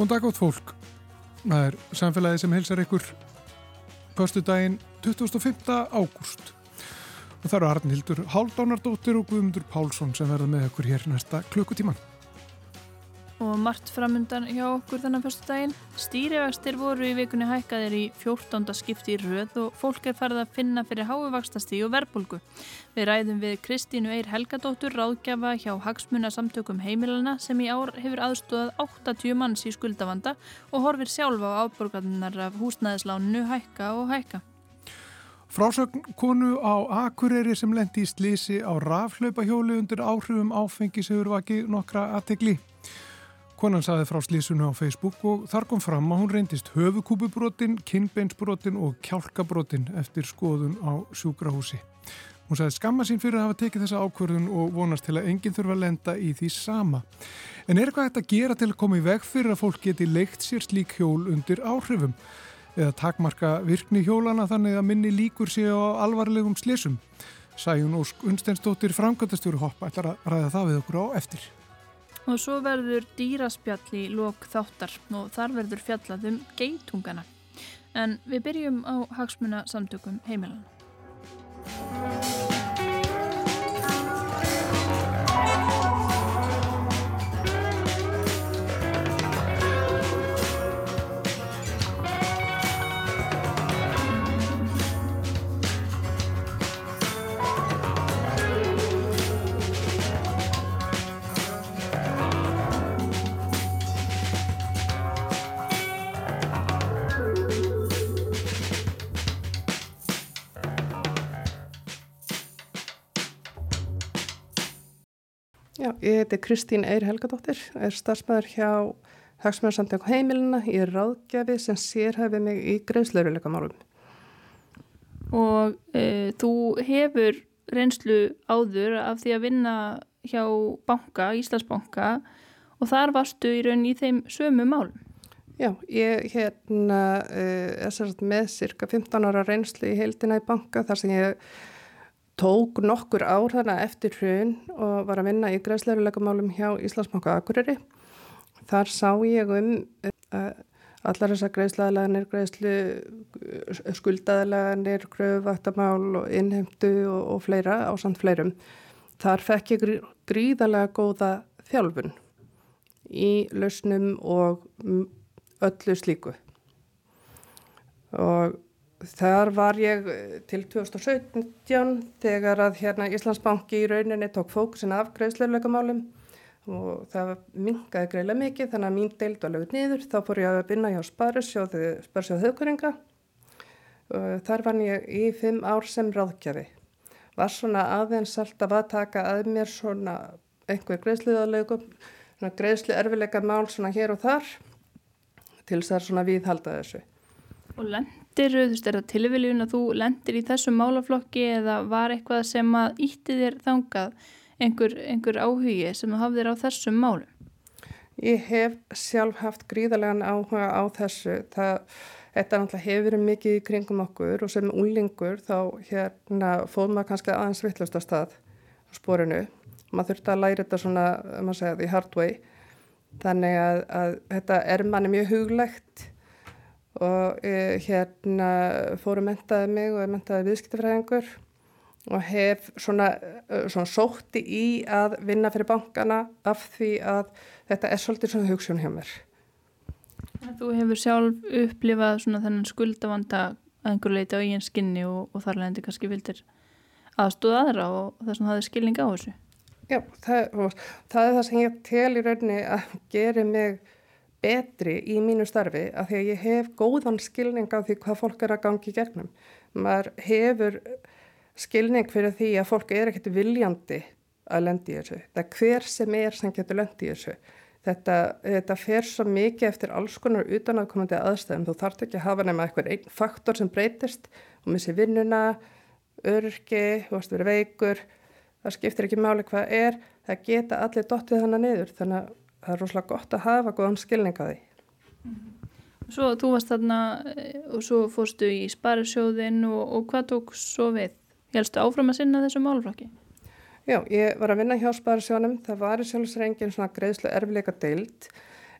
Góðan dag átt fólk. Það er samfélagið sem helsar ykkur förstu daginn 25. ágúst. Og það eru Arnhildur Háldánardóttir og Guðmundur Pálsson sem verða með ykkur hér næsta klukkutíman og margt framundan hjá okkur þennan fyrstu daginn. Stýrivextir voru í vikunni hækkaðir í 14. skipti í röð og fólk er farið að finna fyrir háuvakstastíð og verbulgu. Við ræðum við Kristínu Eir Helgadóttur, ráðgjafa hjá Hagsmunasamtökum heimilana sem í ár hefur aðstóðað 80 manns í skuldavanda og horfir sjálfa á áborgarnar af húsnæðisláninu hækka og hækka. Frásögn konu á Akureyri sem lendi í slísi á rafhlaupahjóli undir áhrifum áfengi sem eru vakið nokkra aðtegli. Konan saði frá slísunu á Facebook og þar kom fram að hún reyndist höfukúpubrotin, kinnbeinsbrotin og kjálkabrotin eftir skoðun á sjúkrahúsi. Hún saði skamma sín fyrir að hafa tekið þessa ákvörðun og vonast til að enginn þurfa að lenda í því sama. En er eitthvað hægt að gera til að koma í veg fyrir að fólk geti leikt sér slík hjól undir áhrifum? Eða takmarka virkni hjólana þannig að minni líkur séu á alvarlegum slísum? Sæjun Ósk Unsteinsdóttir framkvæmtastjóru hopp ætlar að ræða það við okkur á eftir. Og svo verður dýraspjall í lok þáttar og þar verður fjallað um geitungana. En við byrjum á hagsmuna samtökum heimilana. Ég heiti Kristín Eir Helgadóttir, er starfsmæður hjá Hagsmjörnsamtök heimilina, ég er ráðgjafi sem sérhæfi mig í greiðsleiruleika málum. Og e, þú hefur reynslu áður af því að vinna hjá banka, Íslandsbanka og þar varstu í raun í þeim sömu málum. Já, ég hérna e, er sérst með cirka 15 ára reynslu í heildina í banka þar sem ég tók nokkur ár þarna eftir hrun og var að vinna í greiðsleiruleikamálum hjá Íslandsbanka Akureyri. Þar sá ég um uh, allar þessar greiðsleilaganir, greiðslu skuldaðalaganir, gröfvaktamál og innhemdu og, og fleira á samt fleirum. Þar fekk ég gríðalega góða þjálfun í lausnum og öllu slíku. Og Þar var ég eh, til 2017 þegar að hérna Íslandsbanki í rauninni tók fókusin af greiðsleirleikamálum og það mingaði greiðlega mikið þannig að mín deild var lögut niður. Þá fór ég að vinna hjá Sparisjóðu, Sparisjóðu höfkuringa og þar var ég í fimm ár sem ráðkjafi. Var svona aðeins alltaf að taka að mér svona einhver greiðsleiðarleikum, greiðsli erfileika mál svona hér og þar til þess að svona viðhalda þessu. Og lenn lendir, þú veist, er það tilviljun að þú lendir í þessum málaflokki eða var eitthvað sem að ítti þér þangað einhver, einhver áhugi sem þú hafðir á þessum málum? Ég hef sjálf haft gríðarlegan áhuga á þessu. Það, þetta náttúrulega hefur verið mikið í kringum okkur og sem úlingur þá hérna fóð maður kannski aðeins vittlust að stað á sporinu. Maður þurfti að læra þetta svona, maður segja, the hard way. Þannig að, að þetta er manni mjög huglegt og uh, hérna fóru mentaði mig og mentaði viðskiptafræðingur og hef svona, uh, svona sótti í að vinna fyrir bankana af því að þetta er svolítið svona hugsun hjá mér. Þú hefur sjálf upplifað svona þennan skuldavanda að einhver leiti á eigin skinni og, og þar leðandi kannski vildir aðstóða aðra og þess að það er skilning á þessu. Já, það, það er það sem ég tel í rauninni að gera mig betri í mínu starfi af því að ég hef góðan skilning á því hvað fólk er að gangi gegnum. Maður hefur skilning fyrir því að fólk er ekkert viljandi að lendi í þessu. Það er hver sem er sem getur lendi í þessu. Þetta, þetta fer svo mikið eftir alls konar utanaðkomandi aðstæðum. Þú þarf ekki að hafa nema eitthvað einn faktor sem breytist og missi vinnuna, örki, þú varst verið veikur. Það skiptir ekki máli hvað er. Það geta allir dottið þannig niður þannig að það er rosalega gott að hafa góðan skilning að því. Svo þú varst þarna eh, og svo fórstu í sparisjóðin og, og hvað tók svo við? Hélstu áfram að sinna þessu málflokki? Já, ég var að vinna hjá sparisjónum, það var í sjálfsreingin svona greiðslu erfleika deild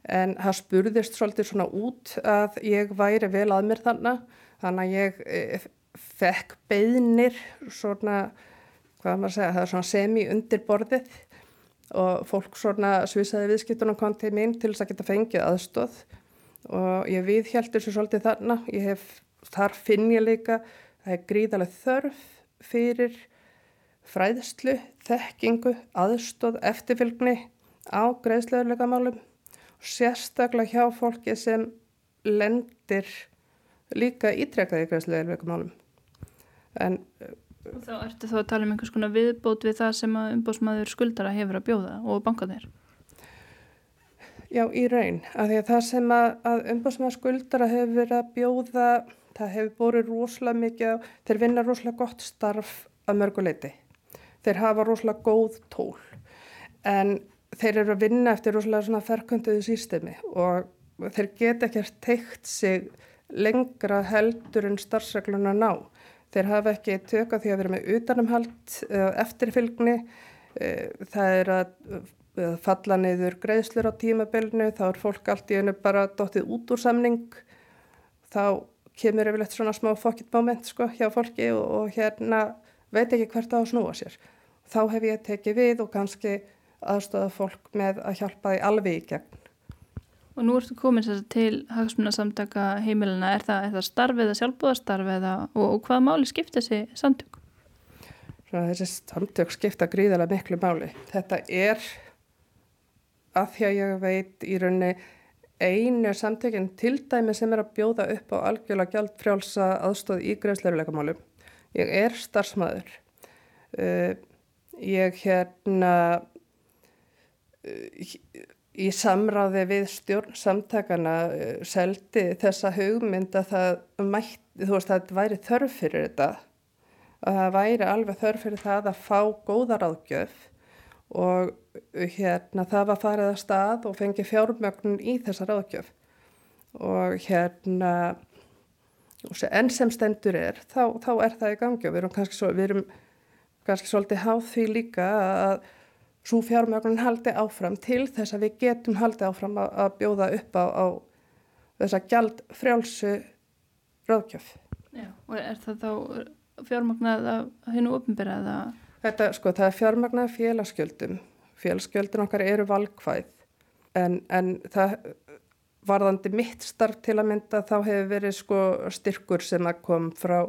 en það spurðist svolítið svona út að ég væri vel að mér þannig þannig að ég e, fekk beðnir svona, hvað maður segja, það er svona semi undir borðið og fólk svona svisaði viðskiptunum kom til mín til þess að geta fengið aðstóð og ég viðhjæltur sér svolítið þarna, ég hef, þar finn ég líka, það er gríðarlega þörf fyrir fræðslu, þekkingu, aðstóð, eftirfylgni á greiðslegarleika málum og sérstaklega hjá fólki sem lendir líka ítrekkaði greiðslegarleika málum. En, þá ertu þá að tala um einhvers konar viðbót við það sem að umbóðsmaður skuldara hefur að bjóða og banka þér? Já, í raun. Að að það sem að, að umbóðsmaður skuldara hefur verið að bjóða, það hefur búið rosalega mikið, þeir vinna rosalega gott starf að mörguleiti. Þeir hafa rosalega góð tól en þeir eru að vinna eftir rosalega svona ferkönduðu sístemi og þeir geta ekkert teikt sig lengra heldur en starfsregluna ná. Þeir hafa ekki tökka því að vera með utanumhald eftirfylgni. Eh, það er að falla neyður greiðslur á tímabelnu, þá er fólk allt í einu bara dóttið út úr samning. Þá kemur yfirlegt svona smá fokkitt moment sko hjá fólki og, og hérna veit ekki hvert á að snúa sér. Þá hef ég tekið við og kannski aðstöða fólk með að hjálpa því alveg í gegn. Og nú ertu komin til hagsmunasamtaka heimilina, er það, það starfið eða sjálfbúðastarfið og, og hvaða máli skipta þessi samtök? Svona, þessi samtök skipta gríðarlega miklu máli. Þetta er að því að ég veit í rauninni einu samtökinn til dæmi sem er að bjóða upp á algjörlega gjald frjálsa aðstóð í greiðsleiruleika málum. Ég er starfsmæður. Uh, ég hérna uh, í samráði við stjórn samtakana uh, seldi þessa hugmynd að það mætti, þú veist, að það væri þörf fyrir þetta. Að það væri alveg þörf fyrir það að fá góðar áðgjöf og hérna það var farið að stað og fengi fjármögnun í þessar áðgjöf og hérna enn sem stendur er þá, þá er það í gangi og við erum kannski, svo, við erum kannski svolítið háð því líka að svo fjármögnun haldi áfram til þess að við getum haldi áfram að, að bjóða upp á, á þessa gjald frjálsu ráðgjöf. Já, og er það þá fjármögnað að hennu uppbyrjaða? Þetta, sko, það er fjármögnað félagsgjöldum. Félagsgjöldun okkar eru valkvæð en, en það varðandi mitt starf til að mynda þá hefur verið sko styrkur sem að kom frá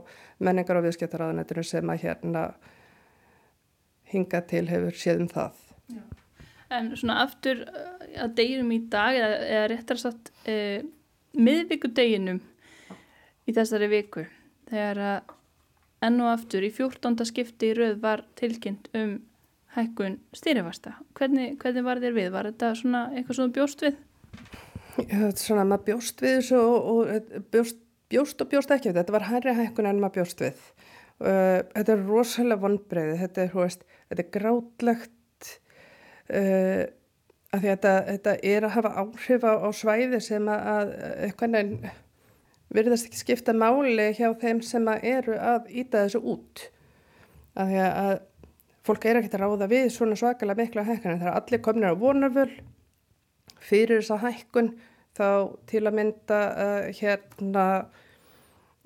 menningar og viðskiptaraðanættinu sem að hérna hinga til hefur séð um það. Já. En svona aftur uh, að deginum í dag eða, eða réttar satt eh, miðvíkudeginum í þessari viku þegar að enn og aftur í 14. skipti í rauð var tilkynnt um hækkun stýrifasta. Hvernig, hvernig var þér við? Var þetta svona eitthvað svona bjóst við? Svona maður bjóst við þessu og, og bjóst, bjóst og bjóst ekki. Þetta var hærri hækkun en maður bjóst við. Uh, þetta er rosalega vonbreiði. Þetta er, veist, þetta er grátlegt uh, að að þetta, þetta er að hafa áhrif á, á svæði sem að eitthvað nefn verðast ekki skipta máli hjá þeim sem að eru að íta þessu út. Að því að fólk er ekkert að ráða við svona svakalega miklu að hækkuna. Það er allir kominir á vonarvöld fyrir þessa hækkun þá til að mynda uh, hérna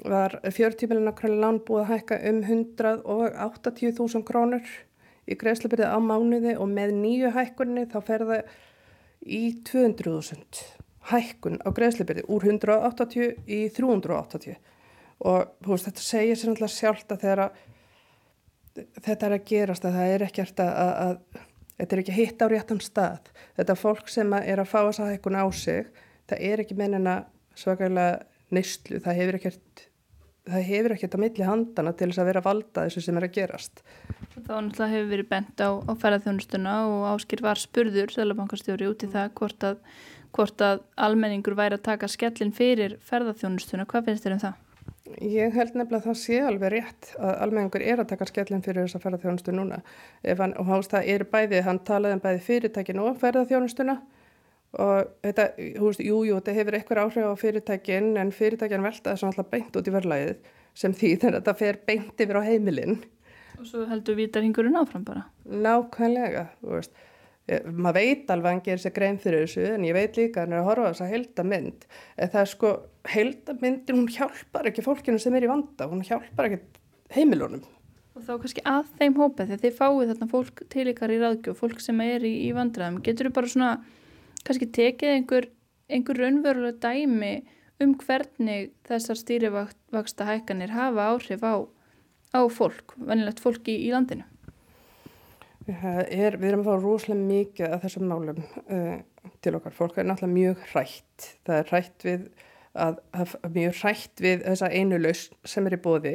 var 40 miljonar krónir lán búið að hækka um 180.000 krónur í greiðslebyrði á mánuði og með nýju hækkunni þá fer það í 200.000 hækkun á greiðslebyrði úr 180 í 380 og veist, þetta segir sér náttúrulega sjálft að þegar að þetta er að gerast að það er ekkert að, að, að þetta er ekki hitt á réttan stað. Þetta fólk sem er að fá þessa hækkun á sig það er ekki mennina svakalega neyslu, það hefur ekkert það hefur ekkert á milli handana til þess að vera að valda þessu sem er að gerast. Þá náttúrulega hefur verið bent á, á ferðarþjónustuna og áskil var spurður, Sælabankastjóri, út í það hvort að, hvort að almenningur væri að taka skellin fyrir ferðarþjónustuna. Hvað finnst þér um það? Ég held nefnilega að það sé alveg rétt að almenningur er að taka skellin fyrir þessa ferðarþjónustu núna. Hann, og hans það er bæði, hann talaði um bæði fyrirtækinu og ferðarþjónustuna og þetta, þú veist, jújú, jú, þetta hefur eitthvað áhrif á fyrirtækin en fyrirtækin velta þess að alltaf beint út í verðlæðið sem því þannig að þetta fer beint yfir á heimilinn. Og svo heldur vítarhingurinn áfram bara? Nákvæmlega, þú veist. Maður veit alveg að hann gerir sér grein fyrir þessu en ég veit líka að hann er að horfa á þessa heldamynd en það er sko, heldamyndin hún hjálpar ekki fólkinu sem er í vanda hún hjálpar ekki heimilunum Og þá kannski að þeim hópa þegar þið fáið þarna fólk til ykkar í ráðgjöf fólk sem er í, í vandræðum, getur þú bara svona kannski tekið einhver, einhver raunverulega dæmi um hvernig þessar stýrivaksta hækkanir hafa áhrif á, á fólk, venilegt fólk í, landinu Er, við erum að fá rúslega mikið af þessum málum uh, til okkar. Fólk er náttúrulega mjög hrætt. Það er hrætt við að, að mjög hrætt við þessa einu laus sem er í bóði.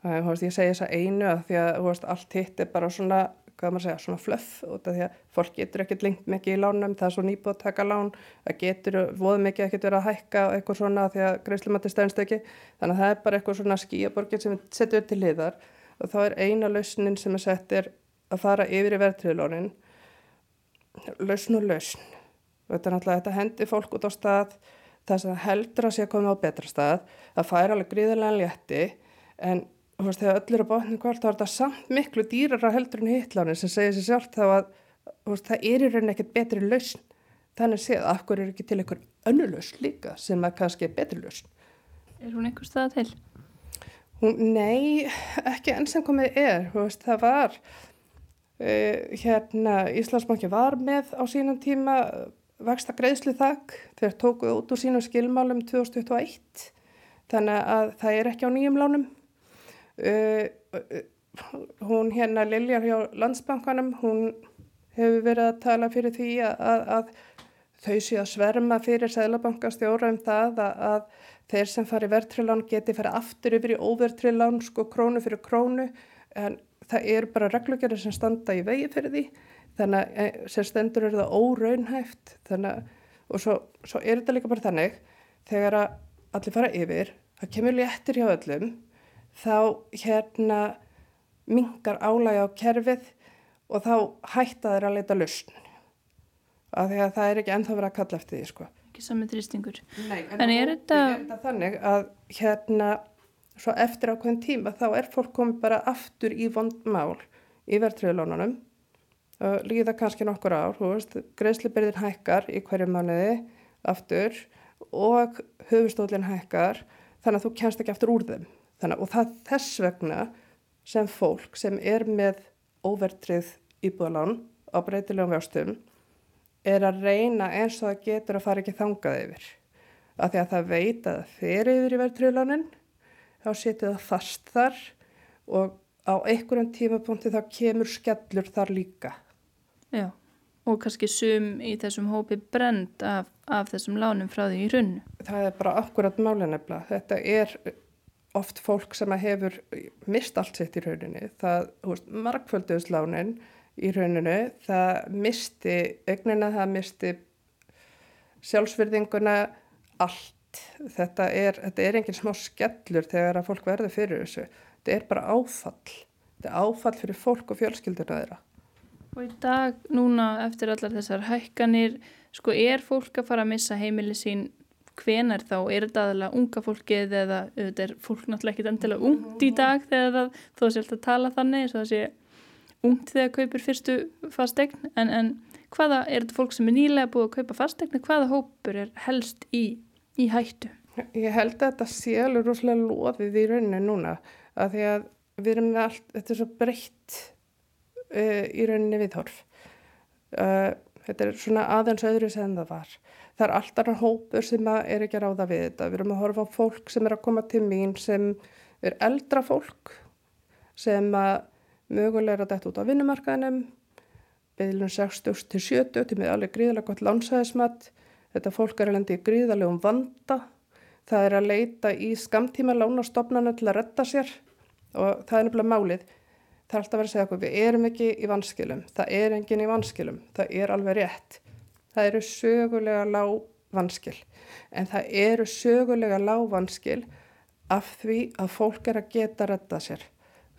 Uh, ég segi þessa einu að því að veist, allt hitt er bara svona, hvað maður segja, svona flöff af því að fólk getur ekkert lengt mikið í lánum, það er svo nýbúið að taka lán, það getur voð mikið ekkert verið að hækka eitthvað svona því að greiðslimati stænst ekki. Þannig að það er bara eitthvað svona skíaborgir sem við setjum til liðar og þá er eina lausnin sem er sett er að fara yfir í verðtriðlónin lausn og lausn þetta er náttúrulega, þetta hendir fólk út á stað þess að heldur að sé að koma á betra stað það fær alveg gríðarlega létti en þú veist, þegar öll eru bátnum hvort þá er þetta samt miklu dýrara heldur en hittlánin sem segir sér sjálf þá að veist, það er í rauninni ekkert betri lausn. Þannig séð, af hverju er ekki til einhver önnu lausn líka sem að kannski er betri lausn? Er hún einhver stað til? Hún, nei, ekki enn sem komið er, veist, það var Uh, hérna Íslandsbanki var með á sínum tíma vexta greiðslu þakk þegar tókuð út úr sínum skilmálum 2021 þannig að það er ekki á nýjum lánum hún hérna Liljar hjá landsbankanum hún hefur verið að tala fyrir því að, að, þau sé að sverma fyrir Sælabankastjóra um það að, að þeir sem fari verðtrilán geti fara aftur yfir í óverðtrilán sko krónu fyrir krónu. En það eru bara reglugjörður sem standa í vegi fyrir því. Þannig að eh, sem stendur eru það óraunhæft. Þannig að og svo, svo er þetta líka bara þannig þegar að allir fara yfir það kemur léttir hjá öllum þá hérna mingar álægi á kerfið og þá hætta þeir að leita lausn af því að það er ekki ennþá verið að kalla eftir því sko. Ekki sami þrýstingur. Nei, en, en er þetta... er þetta þannig að hérna svo eftir ákveðin tíma þá er fólk komið bara aftur í vondmál í verðtriðlónunum líða kannski nokkur ár, greiðslubyrðin hækkar í hverju mánuði aftur og höfustólinn hækkar þannig að þú kennst ekki aftur úr þeim þannig, og það þess vegna sem fólk sem er með óvertrið íbúðalán á breytilegum vjástum er að reyna eins og það getur að fara ekki þangað yfir af því að það veit að fer yfir í verðtriðlónin þá setið það fast þar og á einhverjum tímapunkti þá kemur skellur þar líka. Já, og kannski sum í þessum hópi brend af, af þessum lánum frá því í runnu. Það er bara akkurat málinefla. Þetta er oft fólk sem hefur mist allt sitt í rauninni. Það, hú veist, markfölduðslánin í rauninu, það misti ögnina, það misti sjálfsverðinguna allt. Þetta er, þetta er enginn smá skellur þegar að fólk verður fyrir þessu. Þetta er bara áfall. Þetta er áfall fyrir fólk og fjölskylduna þeirra. Og í dag núna eftir allar þessar hækkanir sko er fólk að fara að missa heimili sín hvenar þá, er þetta aðalega unga fólkið eða þetta er fólk náttúrulega ekkit endilega ungt í dag þegar það þó sér að tala þannig eins og það sé ungt þegar kaupir fyrstu fastegn en, en hvaða, er þetta fólk sem er nýlega búið að kaupa fastegn hvaða hópur er helst í í hættu? Ég held að þetta sé alveg rosalega loðið í rauninu núna að því að við erum allt, þetta er svo breytt uh, í rauninni viðhorf. Uh, þetta er svona aðeins öðru sem það var. Það er alltaf hópur sem er ekki að ráða við þetta. Við erum að horfa á fólk sem er að koma til mín sem er eldra fólk sem mögulega er að dætt út á vinnumarkaðinum, beðlun 60 til 70 til með alveg gríðilega gott lánsæðismat Þetta fólk er í gríðalegum vanda. Það er að leita í skamtíma lánastofnana til að retta sér og það er nefnilega málið. Það er alltaf verið að segja okkur, við erum ekki í vanskilum. Það er engin í vanskilum. Það er alveg rétt. Það eru sögulega lág vanskil. En það eru sögulega lág vanskil af því að fólk er að geta retta sér.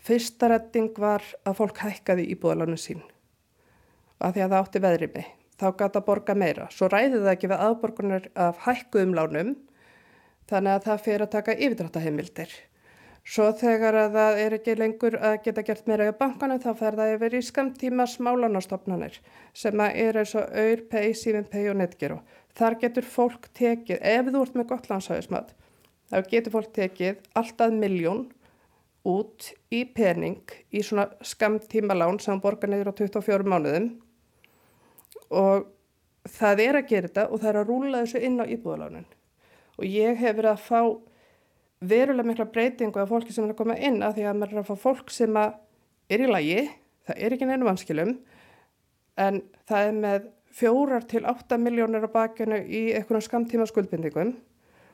Fyrsta retting var að fólk hækkaði í búðalanu sín. Af því að það átti veðrið mig þá gata borga meira. Svo ræði það ekki við aðborgunar af hækkuðum lánum þannig að það fyrir að taka yfirdráttaheimildir. Svo þegar að það er ekki lengur að geta gert meira í bankana þá fer það yfir í skamtíma smálánastofnanir sem er eins og auður, pay, sífin pay og netgero. Þar getur fólk tekið, ef þú ert með gott landsæðismat, þá getur fólk tekið alltaf miljón út í pening í svona skamtíma lán sem borgar neyður á 24 mánuðum og það er að gera þetta og það er að rúla þessu inn á íbúðalánin og ég hef verið að fá verulega mikla breytingu af fólki sem er að koma inn af því að maður er að fá fólk sem er í lagi, það er ekki neina vanskilum en það er með fjórar til 8 miljónir á bakinu í einhvern skamtíma skuldbindingum.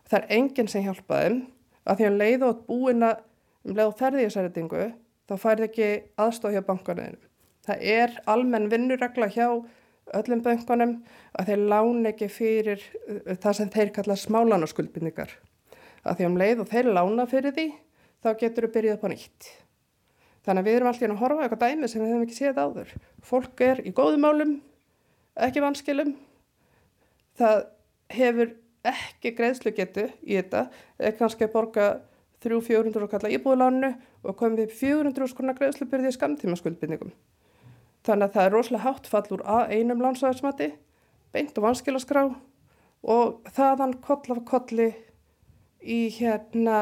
Það er enginn sem hjálpaðum af því að leið og búin að um leið og ferði í þessaritingu þá færði ekki aðstóð hjá bankanuðinu það er almenn vinnuregla hjá öllum böngunum að þeir lána ekki fyrir uh, það sem þeir kalla smálánaskuldbindningar. Að því um leið og þeir lána fyrir því þá getur þau byrjað upp á nýtt. Þannig að við erum alltaf að horfa eitthvað dæmi sem við hefum ekki séð áður. Fólk er í góðum málum, ekki vanskilum. Það hefur ekki greiðslu getu í þetta, eða kannski að borga 300-400 og kalla íbúðlánu og komið 400 skona greiðslu byrðið í skamtíma skuldbindningum. Þannig að það er rosalega hátt fall úr að einum lánsaðismati, beint og vanskilaskrá og þaðan koll af kolli í hérna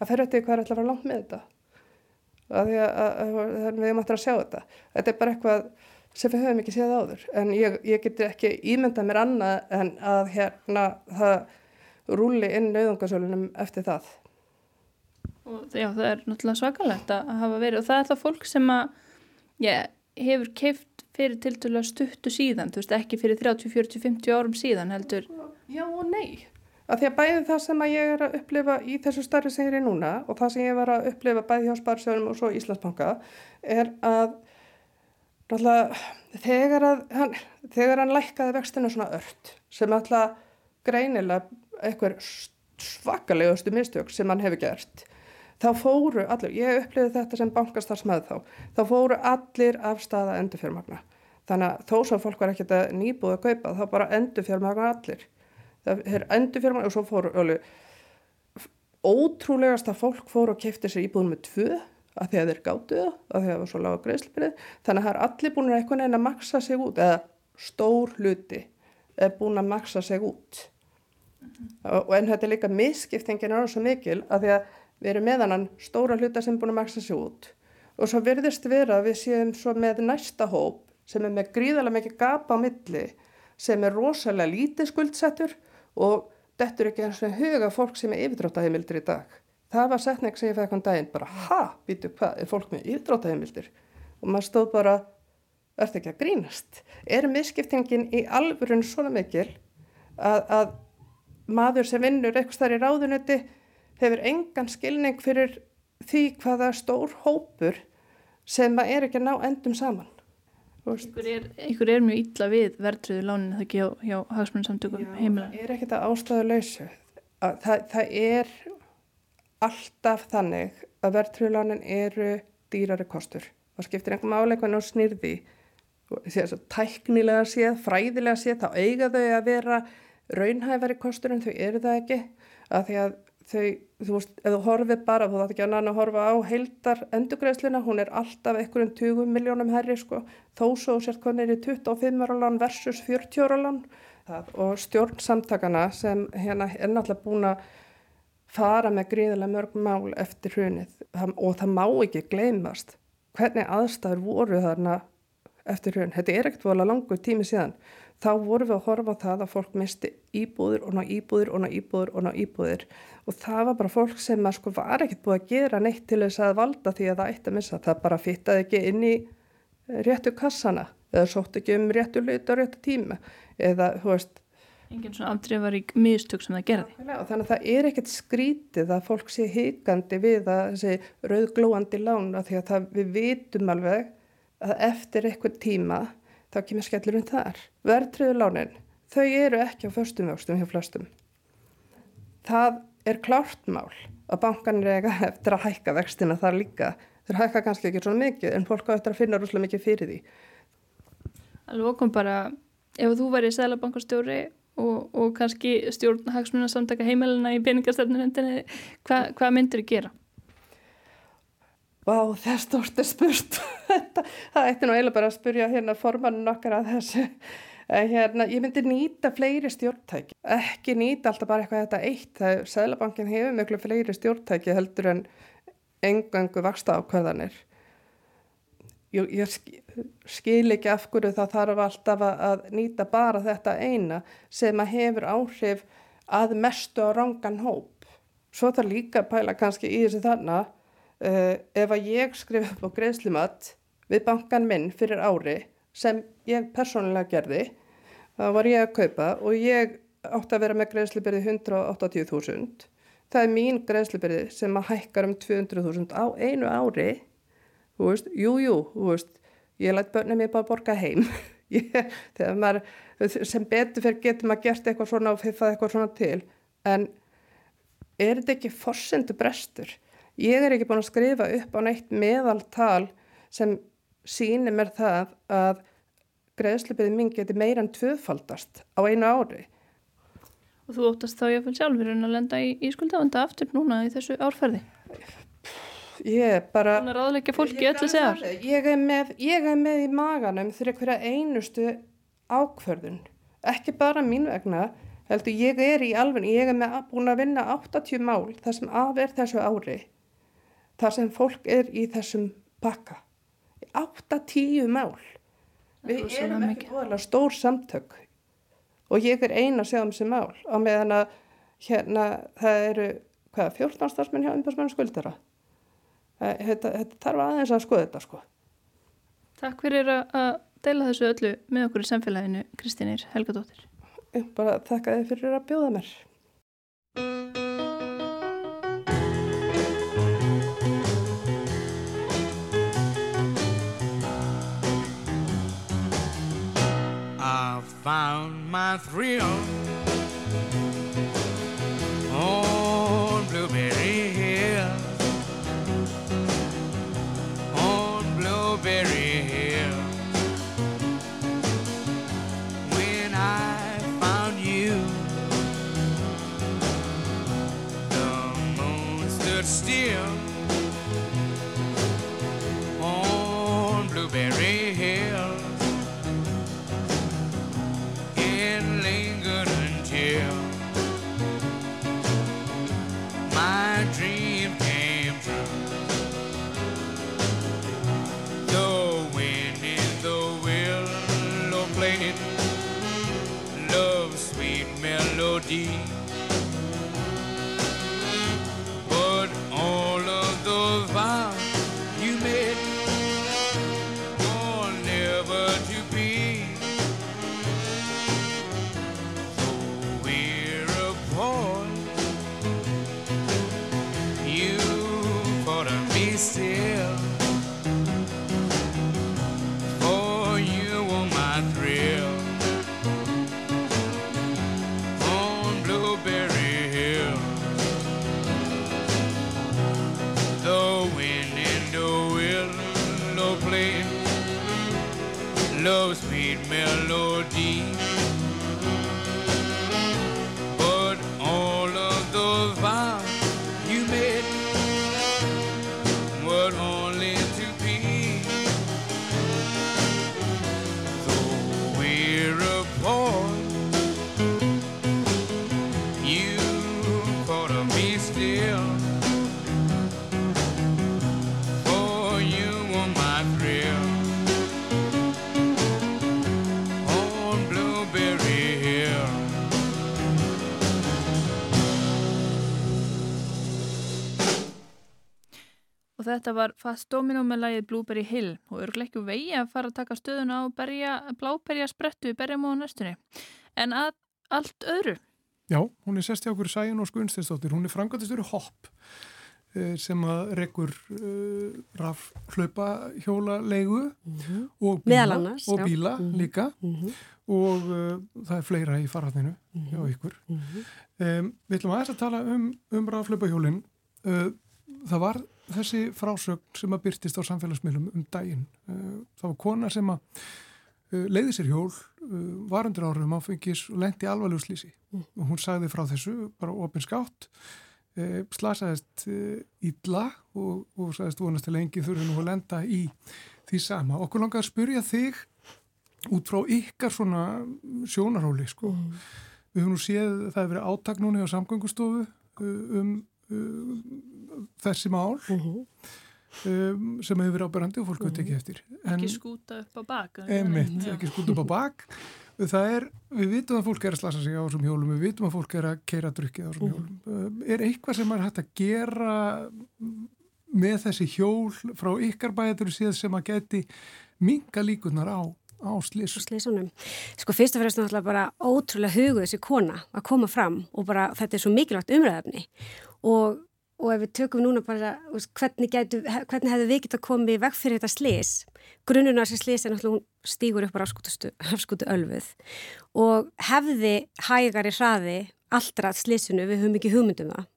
að ferja til hvað er alltaf að vera langt með þetta. Að að, að, við erum alltaf að sjá þetta. Þetta er bara eitthvað sem við höfum ekki séð áður en ég, ég geti ekki ímyndað mér annað en að hérna það rúli inn nauðungasölunum eftir það. Og já, það er náttúrulega svakalegt að hafa verið og það er það fólk sem að, já, hefur keift fyrir tildulega stuttu síðan, þú veist ekki fyrir 30, 40, 50 árum síðan heldur? Já og nei. Að því að bæði það sem ég er að upplifa í þessu starfi sem ég er í núna og það sem ég var að upplifa bæði hjá Sparsjónum og svo Íslandsbanka er að þegar, að hann, þegar hann lækkaði vextinu svona ört sem alltaf greinilega eitthvað svakalegustu mistök sem hann hefur gert þá fóru allir, ég upplifið þetta sem bankastarfsmæð þá, þá fóru allir af staða endurfjármagna. Þannig að þó sem fólk var ekkert að nýbúið að kaupa þá bara endurfjármagna allir. Það er endurfjármagna og svo fóru alveg, ótrúlegast að fólk fóru og kefti sér íbúðum með tvö að því að þeir gáttu það, að því að það var svo lága greiðslipirið. Þannig að það er allir búin að eitthvað neina maksa sig út eða stór hluti er búin að maksa sig út. Mm -hmm. og en þetta er líka misskiptingin er alveg svo mikil að því að við erum með hann stóra hluta sem er búin að maksa sér út og svo verðist vera að við séum svo með næsta hóp sem er með gríðarlega mikið gapa á milli sem er rosalega lítið skuldsettur og þetta er ekki eins og huga fólk sem er yfirdráttaheimildir í dag. Það var setning sem ég fekk um daginn bara ha, býtu hvað, er fólk með yfirdráttaheimildir? Og maður stóð bara, er þetta ekki að grínast? Er misskiptingin í alvörun svona mikil að, að maður sem vinnur eitthvað starf í ráðunetti hefur engan skilning fyrir því hvaða stór hópur sem er ekki að ná endum saman. Ykkur er, ykkur er mjög illa við verðröðu lánin það ekki hjá, hjá hagsmunarsamtökum heimilega? Það er ekkert að ástæðu lausu. Það, það er alltaf þannig að verðröðu lánin eru dýrari kostur. Það skiptir einhverjum áleikvæðin og snýrði. Tæknilega séð, fræðilega séð, þá eiga þau að vera raunhæfari kostur en þau eru það ekki. Að því að þau, þú veist, ef þú horfið bara, þú þátt ekki að nanna að horfa á heildar endugreðsluna, hún er alltaf einhverjum 20 miljónum herri, sko, þó svo sért hvernig er í 25 ára lán versus 40 ára lán. Og stjórnsamtakana sem hérna er náttúrulega búin að fara með gríðilega mörg mál eftir hrunið. Og það má ekki gleymast hvernig aðstæður voru þarna eftir hrun. Þetta er ekkert volið langur tími síðan þá vorum við að horfa á það að fólk misti íbúður og ná íbúður og ná íbúður og ná íbúður og það var bara fólk sem sko var ekkert búið að gera neitt til þess að valda því að það eitt að missa, það bara fittaði ekki inn í réttu kassana eða sótt ekki um réttu hlut á réttu tíma eða þú veist. Engin svona afdreifarík mistök sem það gerði. Og þannig að það er ekkert skrítið að fólk sé hikandi við að þessi rauðglóandi lán að því að það, við vitum alveg að eftir eitthvað tíma þá kemur skellurinn þar. Verðtriðu lánin, þau eru ekki á förstum vöxtum hjá flestum. Það er klárt mál að bankanir eiga eftir að hækka vextina þar líka. Þeir hækka kannski ekki svona mikið en fólk á eftir að finna rúslega mikið fyrir því. Alveg okkur bara, ef þú væri sælabankastjóri og, og kannski stjórn hagsmunarsamtaka heimæluna í peningastefnunendinni, hva, hvað myndir þið gera? Vá, þess stort er spurt. það ætti nú eiginlega bara að spurja hérna formannin okkar að þessu. Hérna, ég myndi nýta fleiri stjórntæki, ekki nýta alltaf bara eitthvað þetta eitt. Það er, Sælabankin hefur miklu fleiri stjórntæki heldur en engangu vaksta ákvæðanir. Ég, ég skil ekki af hverju það þarf alltaf að nýta bara þetta eina sem að hefur áhrif að mestu á rángan hóp. Svo þarf líka að pæla kannski í þessu þarna Uh, ef að ég skrif upp á greiðslimatt við bankan minn fyrir ári sem ég persónulega gerði þá var ég að kaupa og ég átti að vera með greiðslibyrði 180.000 það er mín greiðslibyrði sem að hækkar um 200.000 á einu ári. Þú veist, jú, jú þú veist, ég lætt börnum ég bara borga heim. Ég, maður sem betur fyrir getur maður gert eitthvað svona og fiffað eitthvað svona til. En er þetta ekki forsendu brestur Ég er ekki búin að skrifa upp á neitt meðaltal sem sínir mér það að greiðslipið minn geti meira en tvöfaldast á einu ári. Og þú óttast þá fyrir sjálfur en að lenda í, í skuldavanda aftur núna í þessu árferði? Ég er bara... Þannig að ráðleika fólki öllu segar. Ég er með, ég er með í maganum fyrir hverja einustu ákverðun. Ekki bara mín vegna, heldur ég er í alveg, ég er með, búin að vinna 80 mál þar sem af er þessu ári þar sem fólk er í þessum pakka. 8-10 mál. Við erum ekki búinlega stór samtök og ég er eina að segja um þessi mál á meðan að hérna það eru hvaða 14 starfsmenn hjá umbærsmennu skuldara. Þetta, þetta þarf aðeins að skoða þetta sko. Takk fyrir að deila þessu öllu með okkur í samfélaginu Kristínir Helgadóttir. Bara þakka þið fyrir að bjóða mér. Found my thrill. On see. Þetta var Fast Domino með lagið Blueberry Hill og örgleikju vegi að fara að taka stöðuna á berja, bláberja sprettu í berjamóðu næstunni. En að allt öðru. Já, hún er sest hjá okkur Sæjun og Skunstistóttir. Hún er frangatistur hopp eh, sem að rekur uh, raf hlaupa hjóla leigu Mhm. og bíla, annars, og bíla Mhm. líka Mhm. og uh, það er fleira í farratninu hjá ykkur. Mhm. Um, við ætlum aðeins að tala um, um raflaupahjólinn. Uh, það var þessi frásögn sem að byrtist á samfélagsmiðlum um daginn. Uh, það var kona sem að uh, leiði sér hjól, uh, var undir árum áfengis og lendi alvarlegu slísi. Mm. Hún sagði frá þessu bara opin skátt. e, slasaðist illa og, og sagðist vonast til lengi þurfi nú að lenda í því sama. Okkur langar að spyrja þig út frá ykkar svona sjónarhóli sko. Mm. Við höfum nú séð það hefur verið átak núni á samgöngustofu um, um þessi mál mm -hmm. um, sem hefur verið ábærandi og fólk veit ekki eftir. En, ekki skúta upp á bak. Emitt, ekki skúta upp á bak. Það er, við vitum að fólk er að slasa sig á þessum hjólum, við vitum að fólk er að keira drukkið á þessum mm. hjólum. Er eitthvað sem er hægt að gera með þessi hjól frá ykkar bæjatur síðan sem að geti minga líkunar á, á slís? slísunum? Sko fyrst og fremst náttúrulega bara ótrúlega huguð þessi kona að koma fram og bara þetta er svo mikilvægt umræðafni og og ef við tökum núna bara hvernig, gætu, hvernig hefðu við getið að koma í veg fyrir þetta slís grunnuna sem slís er náttúrulega hún stígur upp á afskútu ölfuð og hefði hægari hraði allra slísinu, við höfum ekki hugmyndum það.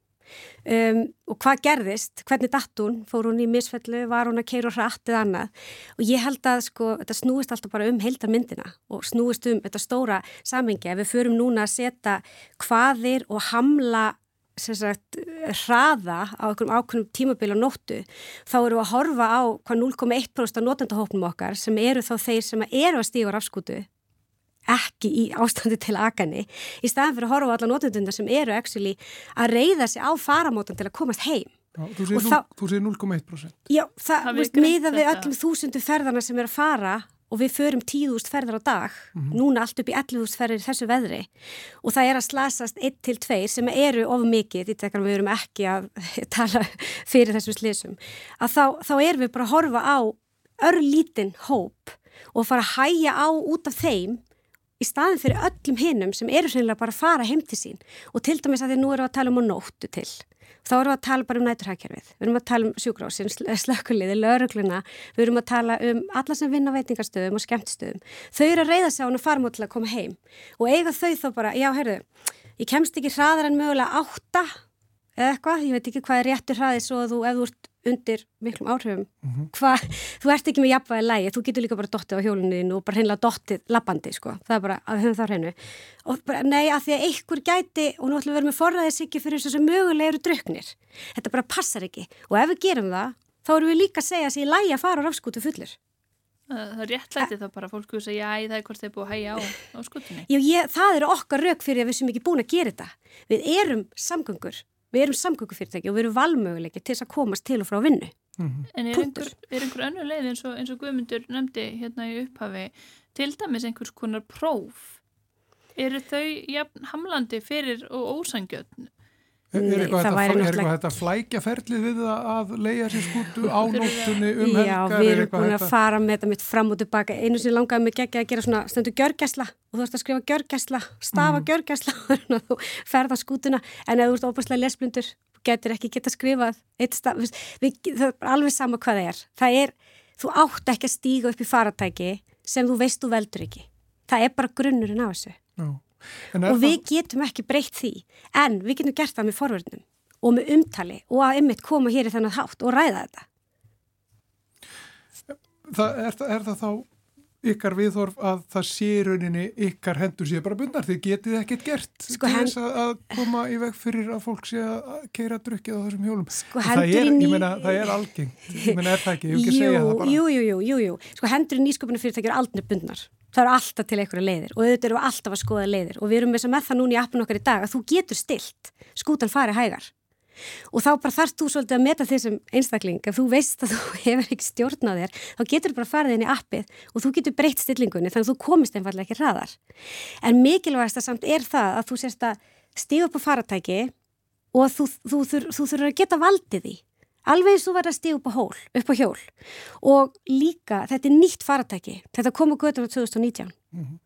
Um, og hvað gerðist, hvernig datt hún? Fór hún í misfellu, var hún að keira hratt eða annað? Og ég held að sko þetta snúist alltaf bara um heildarmyndina og snúist um þetta stóra samengi ef við förum núna að setja hvaðir og hamla sagt, hraða á einhverjum ákveðnum tímabili á nóttu þá eru að horfa á hvað 0,1% af notendahópnum okkar sem eru þá þeir sem eru að stífa rafskútu ekki í ástandi til akani í staðan fyrir að horfa á alla notendunda sem eru actually, að reyða sig á faramótan til að komast heim. Já, þú segir 0,1% Já, það, það miða við öllum þúsundu ferðarna sem er að fara og við förum tíðúst ferðar á dag mm -hmm. núna allt upp í 11.000 ferðir í þessu veðri og það er að slasast 1-2 sem eru of mikið, því að við erum ekki að tala fyrir þessu slísum að þá, þá erum við bara að horfa á örlítinn hóp og fara að hæja á út af þeim í staðin fyrir öllum hinnum sem eru sennilega bara að fara heim til sín. Og til dæmis að því nú eru að tala um að nóttu til. Þá erum við að tala bara um næturhækjarfið, við erum að tala um sjúgrásin, slökkuliði, laurugluna, við erum að tala um alla sem vinna veitingarstöðum og skemmtstöðum. Þau eru að reyða sig á hann og fara til að koma heim. Og eiga þau þá bara, já, heyrðu, ég kemst ekki hraðar en mögulega átta eða eitthvað, ég veit ekki hvað er réttur hraðið svo að þú, ef þú ert undir miklum áhrifum, mm -hmm. hvað, þú ert ekki með jafnvægi lægi, þú getur líka bara dottið á hjóluninu og bara hreinlega dottið lappandi, sko, það er bara að höfum það hreinu. Og bara, nei, að því að einhver gæti, og nú ætlum við að vera með forræðis ekki fyrir þess að mögulega eru druknir. Þetta bara passar ekki. Og ef við gerum það, þá erum við líka að segja að er lægi að fara á rafskútu fullur. Það er réttlætið þá bara fólk að segja að það er hvort þeir búið að hægja á, á skutunni. Já, ég, það eru okkar rauk fyrir að við sem ekki búin að gera þetta. Við erum samgöngur við erum samgöngufyrirtæki og við erum valmöguleiki til þess að komast til og frá vinnu. Mm -hmm. En er einhver, er einhver önnu leið eins og, eins og Guðmundur nefndi hérna í upphafi til dæmis einhvers konar próf? Eru þau jafn hamlandi fyrir og ósangjötn? Er, eitthvað þetta, flækjaferlið við að leia sér skútu á nóttunni um helgar? Já, við erum búin að fara með þetta mitt fram og tilbaka. Einu sem langaði mig ekki að gera svona stöndu gjörgæsla og þú ert að skrifa gjörgæsla, stafa mm. gjörgæsla og þú ferða skútuna en ef þú ert óbærslega lesblindur, getur ekki geta skrifað staf, við, það er alveg sama hvað það er. Það er, þú átt ekki að stíga upp í faratæki sem þú veist þú veldur ekki. Það er bara grunnurinn á þessu. Já og við það... getum ekki breytt því. En við getum gert það með forverðnum og með umtali og að ymmit koma hér í þennan hátt og ræða þetta. Það, er, er það þá ykkar viðhorf að það sé rauninni ykkar hendur sé bara bundar því getið ekkert gert sko, til þess að koma í veg fyrir að fólk sé að keira drukkið á þessum hjólum? Sko, það, er, ný... meina, það er algengt. Ég meina er það ekki, ég hef ekki segjað það bara. Jú, jú, jú, jú, sko hendur í nýsköpunum fyrirtækjur aldrei bundnar það eru alltaf til einhverja leiðir og auðvitað eru alltaf að skoða leiðir og við erum með það núna í appinu okkar í dag að þú getur stilt skútan fari hægar. Og þá bara þarfst þú svolítið að meta því sem einstakling. Ef þú veist að þú hefur ekki stjórnað þér þá getur þú bara farið inn í appið og þú getur breytt stillingunni þannig að þú komist einfallega ekki hraðar. En mikilvægast að samt er það að þú sérst að stíða upp á faratæki og þú, þú, þú, þú þurfur að geta valdið því Alveg eins og verða að stíða upp á hól, upp á hjól. Og líka, þetta er nýtt faratæki, þetta kom á göttum á 2019 mm -hmm.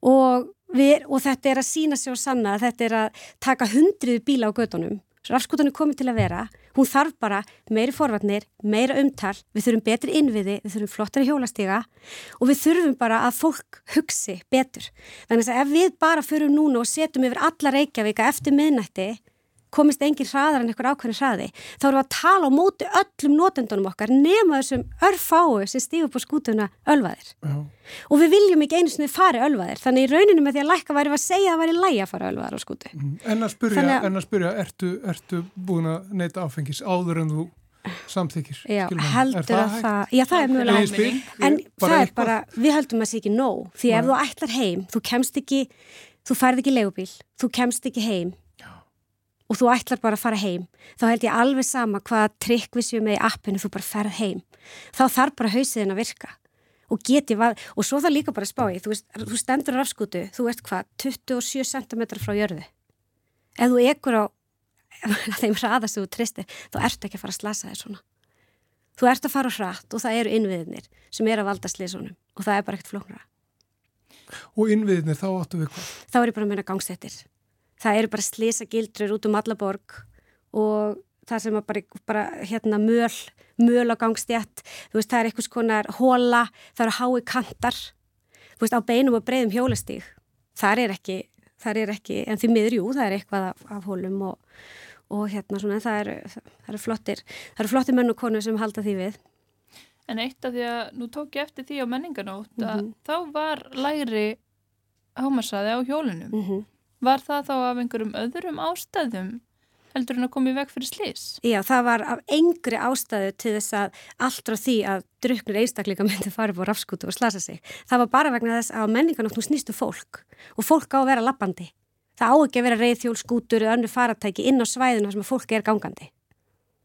og, við, og þetta er að sína sig og sanna að þetta er að taka hundrið bíla á göttunum, rafskutunum komið til að vera, hún þarf bara meiri forvarnir, meira umtal, við þurfum betri innviði, við þurfum flottari hjólastíga og við þurfum bara að fólk hugsi betur. Þannig að ef við bara förum núna og setjum yfir alla Reykjavíka eftir miðnætti komist engin hraðar en einhver ákveðin hraði þá erum við að tala á móti öllum notendunum okkar nema þessum örfáu sem stígur på skútuna ölvaðir Já. og við viljum ekki einu sinni fari ölvaðir þannig í rauninu með því að lækka væri að segja að það væri lægi að fara ölvaðar á skútu mm. En að spyrja, að... En að spyrja ertu, ertu búin að neyta áfengis áður en þú samþykir Já, heldur það að það Já, það er mjög langt En það er bara, við heldum að það sé ekki nóg því ef þú ætlar heim, þú kemst ekki þú færð ekki legubíl, þú kemst ekki heim. Og þú ætlar bara að fara heim, þá held ég alveg sama hvaða trikk við séum með í appinu þú bara ferð heim, þá þarf bara hausiðin að virka og geti og svo það líka bara spái, þú, þú stendur á rafskutu, þú ert hvað 27 cm frá jörðu ef þú ekur á þeim hraðast þú tristir, þá ert ekki að fara að slasa þér svona þú ert að fara hratt og það eru innviðinir sem er að valda slísunum og það er bara ekkert flóknara Og innviðinir, þá áttu við hvað? Þá er ég bara að meina gangstættir. Það eru bara slisa gildrur út um allaborg og það sem er bara, bara hérna möl, möl á veist það er eitthvað skonar hóla, það eru hái kantar, veist á beinum og breyðum hjólastíg. Það er ekki, það er ekki, en því miður jú, það er eitthvað af, af hólum og, og hérna svona, það eru, það eru flottir, það eru flottir menn og konur sem halda því við. En eitt af því að nú tók ég eftir því á menninganótt mm -hmm. að þá var læri hámarsaði á hjólunum. Mm -hmm. Var það þá af einhverjum öðrum ástæðum heldur en að koma í veg fyrir slís? Já, það var af engri ástæðu til þess að allt frá því að druknir einstakleika myndi farið búið rafskútu og slasa sig. Það var bara vegna þess að menninganótt nú snýstu fólk og fólk á að vera lappandi. Það á ekki að vera reyðhjólskútur eða önnu faratæki inn á svæðinu sem fólk er gangandi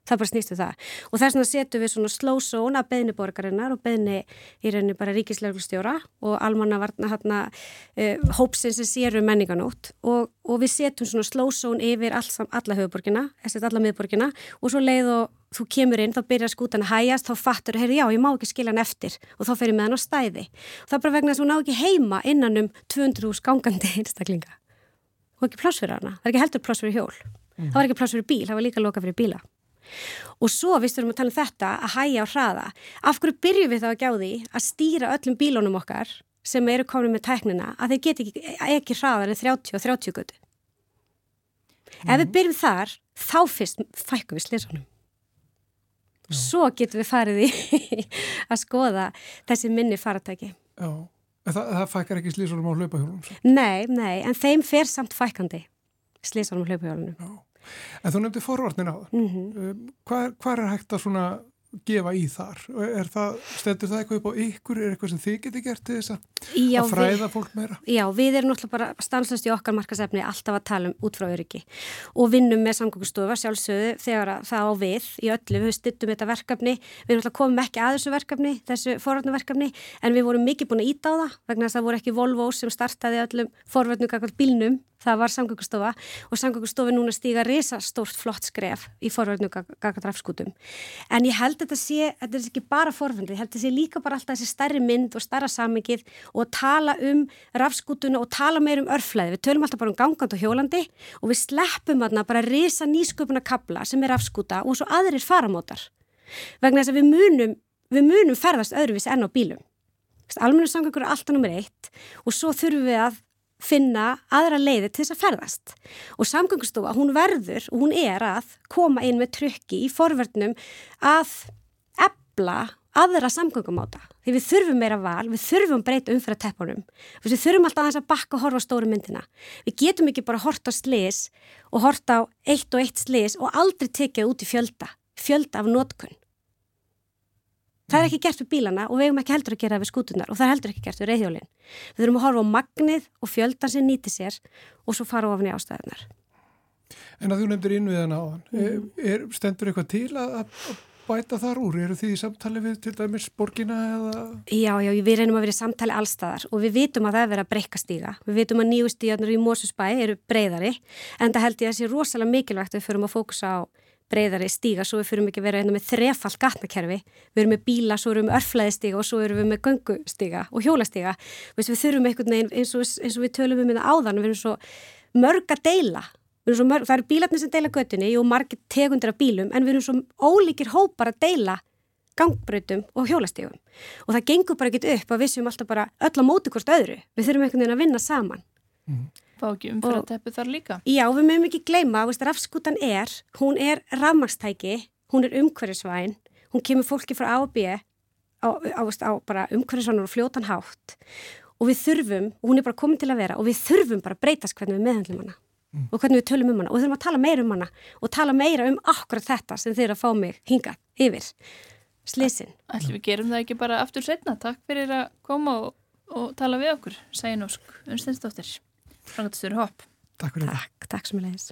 það bara snýstu um það og þess vegna setjum við svona zone að beðni borgarinnar og beðni í rauninni bara ríkisleglustjóra og almanna varna hérna uh, hópsins sem séru um menninganót og, og við setjum svona zone yfir all, alla höfuborgina, alla miðborgina og svo leið og þú kemur inn, þá byrjar skútan að hægast, þá fattur, heyrðu já, ég má ekki skilja hann eftir og þá fer ég með hann á stæði. Það er bara vegna þess að hún ná ekki heima innan um 200 hús gangandi einstaklinga og ekki pláss fyrir hana. Það er ekki heldur pláss fyrir hjól. Mm. Það var ekki pláss fyrir bíl, það var líka loka fyrir bíla. Og svo, við styrum að tala um þetta, að hæja á hraða. Af hverju byrjum við þá að gjá því að stýra öllum bílónum okkar sem eru komin með tæknina að þeir geti ekki, ekki hraðar en 30 og 30 götu. Mm. Ef við byrjum þar, þá fyrst fækkum við slisunum. Svo getum við farið í að skoða þessi minni faratæki. Já, en það, það fækkar ekki slisunum á hlaupahjólunum? Nei, nei, en þeim fer samt fækkandi slisunum á hlaupahjólunum. Já. En þú nefndi forvartin á það. Mm -hmm. Hvað, hvað er hægt að svona gefa í þar? Er það, stendur það eitthvað upp á ykkur? Er eitthvað sem þið geti gert til þess já, að fræða fólk meira? Já, við erum náttúrulega bara stanslust í okkar markasefni alltaf að tala um út frá öryggi og vinnum með samgöngustofa sjálfsögðu þegar það á við í öllu. Við stuttum þetta verkefni, við náttúrulega komið ekki að þessu verkefni, þessu forvarnaverkefni en við vorum mikið búin að íta á það vegna þess að það voru ekki Volvo sem startaði öllum forvarnugakvart bílnum það var samgöngustofa og samgöngustofi núna stíga risastórt flott skref í forverðinu gagadrafskutum. En ég held að þetta sé, þetta er ekki bara forverðinu, ég held að þetta sé líka bara alltaf þessi stærri mynd og starra samengið og tala um rafskutuna og tala meir um örflæði. Við tölum alltaf bara um gangand og hjólandi og við sleppum aðna bara risa nýsköpuna kabla sem er rafskuta og svo aðrir faramótar. Vegna þess að við munum, við munum ferðast öðruvís enn á bílum. Almenna samgöngur er alltaf nummer eitt og svo þurfum við að finna aðra leiði til þess að ferðast og samgöngustofa, hún verður og hún er að koma inn með tryggi í forverðnum að ebla aðra samgöngumáta því við þurfum meira val, við þurfum breyta umfyrir teppunum, við þurfum alltaf aðeins að bakka og horfa á stóru myndina við getum ekki bara horta á slis og horta á eitt og eitt slis og aldrei tekið út í fjölda fjölda af nótkunn Það er ekki gert við bílana og við hefum ekki heldur að gera það við skútunar og það er heldur ekki gert við reyðjólinn. Við þurfum að horfa á magnið og fjöldan sem nýti sér og svo fara ofni ástæðunar. En að þú nefndir innviðan á hann, mm. er, stendur eitthvað til að, að bæta þar úr? Eru því í samtali við til dæmis borgina eða? Já, já, við reynum að vera í samtali allstaðar og við vitum að það er verið að breyka stíga. Við vitum að nýju stígarnir í Mósusbæ eru breyðari en það held ég að sé rosalega mikilvægt að við förum að fókusa á breyðari stíga svo við fyrir ekki að vera einnig með þrefall gatnakerfi, við erum með bíla, svo erum við örflæðistíga og svo erum við með göngustíga og hjólastíga, við þurfum einhvern veginn eins og, eins og við um svo mörg að deila, mörg, það eru bílarnir sem deila göttunni og margir tegundir af bílum en við erum svo ólíkir hópar að deila gangbröytum og hjólastígum og það gengur bara ekki upp að við séum alltaf bara öll á móti hvort öðru, við þurfum einhvern veginn að vinna saman Mm. Fá ekki umfyrir að teppu þar líka? Já, við mögum ekki gleyma, veist, rafskútan er, hún er rafmagstæki, hún er umhverfisvæn, hún kemur fólki frá A og B á, á, á bara umhverfisvænur og fljótan hátt og við þurfum, og hún er bara komin til að vera og við þurfum bara að breytast hvernig við meðhandlum hana mm. og hvernig við tölum um hana og við þurfum að tala meira um hana og tala meira um akkurat þetta sem þeir að fá mig hingað yfir slisin. Ætlum við gerum það ekki bara aftur setna. Takk fyrir að koma og, og tala við okkur, Sæn Ósk, Unsteinsdóttir. Frangatistur Hopp. Takk fyrir það. Takk, takk sem ég leiðis.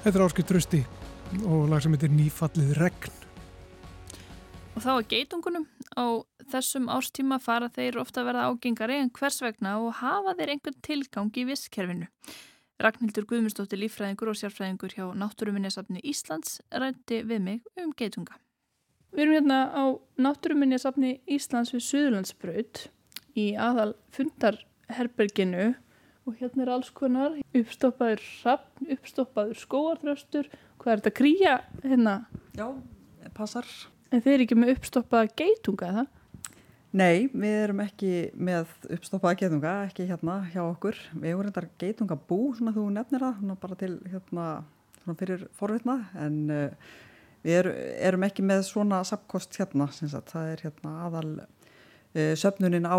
Þetta er Áskil Trösti og lag sem heitir Nýfallið regn. Og þá að geitungunum á þessum árstíma fara þeir ofta að verða ágengari en hvers vegna og hafa þeir einhvern tilgang í visskerfinu. Ragnhildur Guðmundsdóttir lífræðingur og sérfræðingur hjá Náttúruminjasafni Íslands rætti við mig um geitunga. Við erum hérna á Náttúruminjasafni Íslands við Suðurlandsbraut í aðal fundarherberginu og hérna er alls konar uppstoppaður sapn, uppstoppaður skóarþröstur hvað er þetta kríja hérna? Já, passar. En þeir eru ekki með uppstoppaða geitunga, það? Nei, við erum ekki með uppstoppaða geitunga, ekki hérna hjá okkur. Við erum reyndar geitungabú, svona þú nefnir það, svona bara til hérna svona fyrir forvitna, en uh, við er, erum ekki með svona sapkost hérna, það er hérna aðal uh, söfnunin á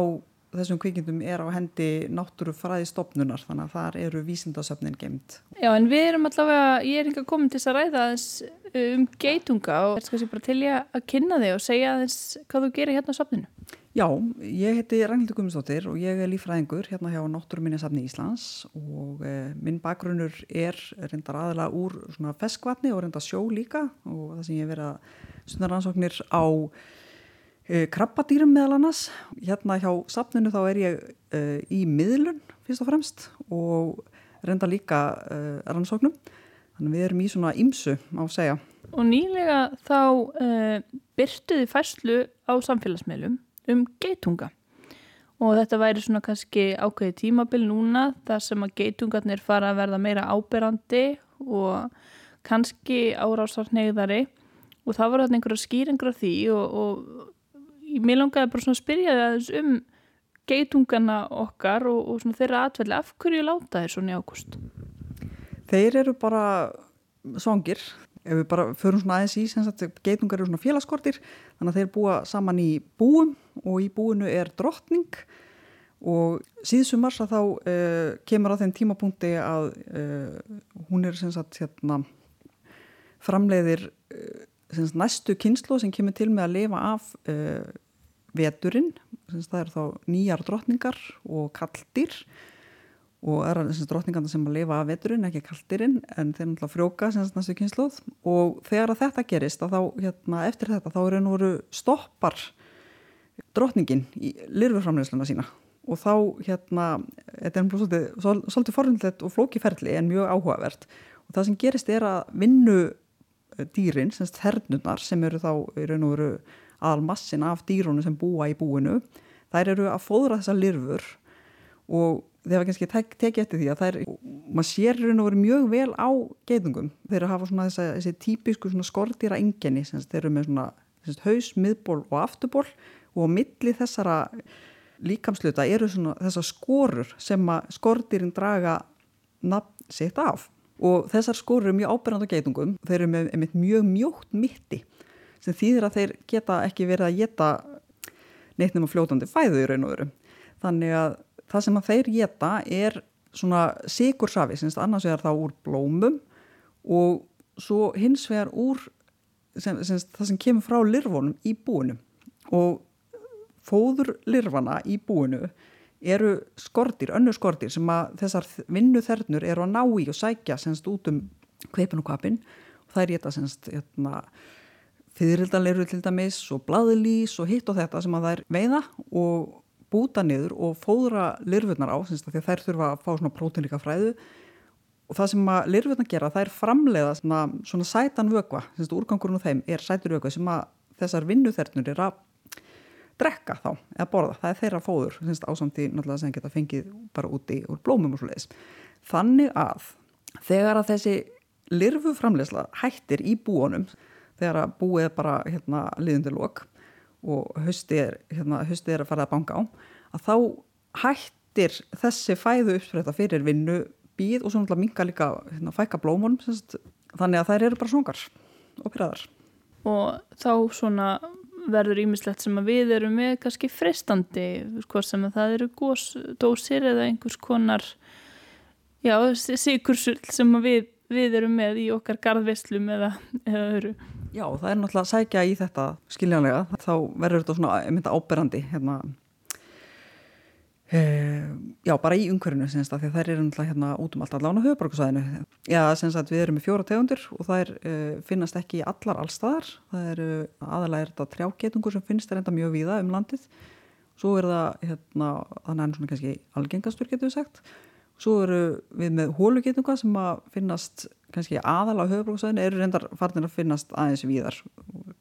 þessum kvikindum er á hendi náttúrufræðistofnunar þannig að þar eru vísindasöfnin geimt. Já en við erum allavega, ég er ekki komin til þess að ræða uh, um geitunga og er skilja bara til ég að kynna þig og segja aðeins hvað þú gerir hérna á söfninu. Já, ég heiti Ragnhildur Gummistóttir og ég er lífræðingur hérna hjá Náttúruminjasafni Íslands og e, minn bakgrunnur er reyndar aðalega úr svona feskvatni og reyndar sjó líka og það sem ég verið að stundar ansóknir á krabbadýrum meðal annars. Hérna hjá sapninu þá er ég e, í miðlun fyrst og fremst og reynda líka e, rannsóknum. Þannig við erum í svona ímsu á að segja. Og nýlega þá byrtuði fæslu á samfélagsmeilum um geitunga og þetta væri svona kannski ákveði tímabil núna þar sem að geitungarnir fara að verða meira áberandi og kannski árásarnegðari og það var einhverja skýringur af því og, og mér langaði bara svona að spyrja það um geitungarna okkar og, og svona þeirra atvelli af hverju láta þeir svona í ágúst? Þeir eru bara svangir. Ef við bara förum svona aðeins í sagt, geitungar eru svona félagskortir þannig að þeir búa saman í búum og í búinu er drottning. Og síðsumars að þá uh, kemur á þenn tímapunkti að uh, hún er sagt, hérna, framleiðir uh, næstu kynslu sem kemur til með að lifa af veturinn, það er þá nýjar drottningar og kaldir og er að drotningarna sem að lifa af veturinn, ekki kaldirinn en þeir náttúrulega frjóka semst næstu kynsluð og þegar að þetta gerist að þá, hérna, eftir þetta, þá er einu voru stoppar drotningin í lirfurframleysluna sína. Og þá, hérna, þetta er svolítið, svolítið forhundilegt og flókiferli en mjög áhugavert. Og það sem gerist er að vinnu dýrin, semst hernunar sem eru þá, eru einu voru aðalmassin af dýrunu sem búa í búinu. Þær eru að fóðra þessa lirfur og þeir hafa kannski tek, tekið eftir því að er, maður sér raun og verið mjög vel á geitungum, þeir hafa svona þessa, þessi típisku skortýra enginni, þeir eru með svona þess, haus, miðból og afturból og á milli þessara líkamsluta eru svona þessar skorur sem að skortýrin draga nafn sitt af. Og þessar skorur eru mjög ábyrgand á geitungum, þeir eru með, með mjög mjótt mitti sem þýðir að þeir geta ekki verið að geta neitt nema fljótandi fæðu í raun og veru. Þannig að það sem að þeir geta er svona sigursafi, annars vegar þá úr blómum og svo hins vegar úr sem, sem, það sem kemur frá lirfunum í búinu. Og fóður lirfana í búinu eru skortir, önnu skortir sem að þessar vinnu þernur eru að ná í og sækja semst út um kveipin og kvapin og það er þetta semst hérna, fyririldanleiru til dæmis og bladlís og hitt og þetta sem að er veiða og búta niður og fóðra lirfurnar á, því að þær þurfa að fá svona prótínlíka fræðu og það sem að lirfurnar gera, það er framleiða svona, svona sætan vögva, úrgangurinn og þeim er sætur vögva sem að þessar vinnuþernur er að drekka þá, eða borða, það er þeirra fóður ásamt í náttúrulega sem geta fengið bara úti úr blómum og svo leiðis þannig að þegar að þessi lirfuframleysla hættir í búanum þegar að búið bara hérna liðundilokk og hösti er, hérna, er að fara að banga á að þá hættir þessi fæðu uppspreyta fyrir vinnu bíð og svo náttúrulega minga líka hérna, fæka blómunum semst, þannig að þær eru bara svongar og pyrraðar og þá svona verður ímislegt sem að við erum með kannski frestandi hvort sem að það eru góðsdósir eða einhvers konar já, sigursöld sem að við, við erum með í okkar gardveslum eða, eða öru Já, það er náttúrulega að sækja í þetta skiljanlega, þá verður þetta svona mynda áberandi hérna e, já, bara í umhverfinu senst að því að þær eru náttúrulega hérna út um allt allan á höfuborgarsvæðinu. Já, senst að við erum með fjóra tegundir og það er e, finnast ekki allar allstaðar, það eru aðalega er þetta trjágetungur sem finnst er enda mjög víða um landið, svo er það hérna, þannig að svona kannski algengastur getur við sagt. Svo eru við með hólugetunga sem að finnast kannski aðal á höfubróksvæðinu eru reyndar farnir að finnast aðeins víðar,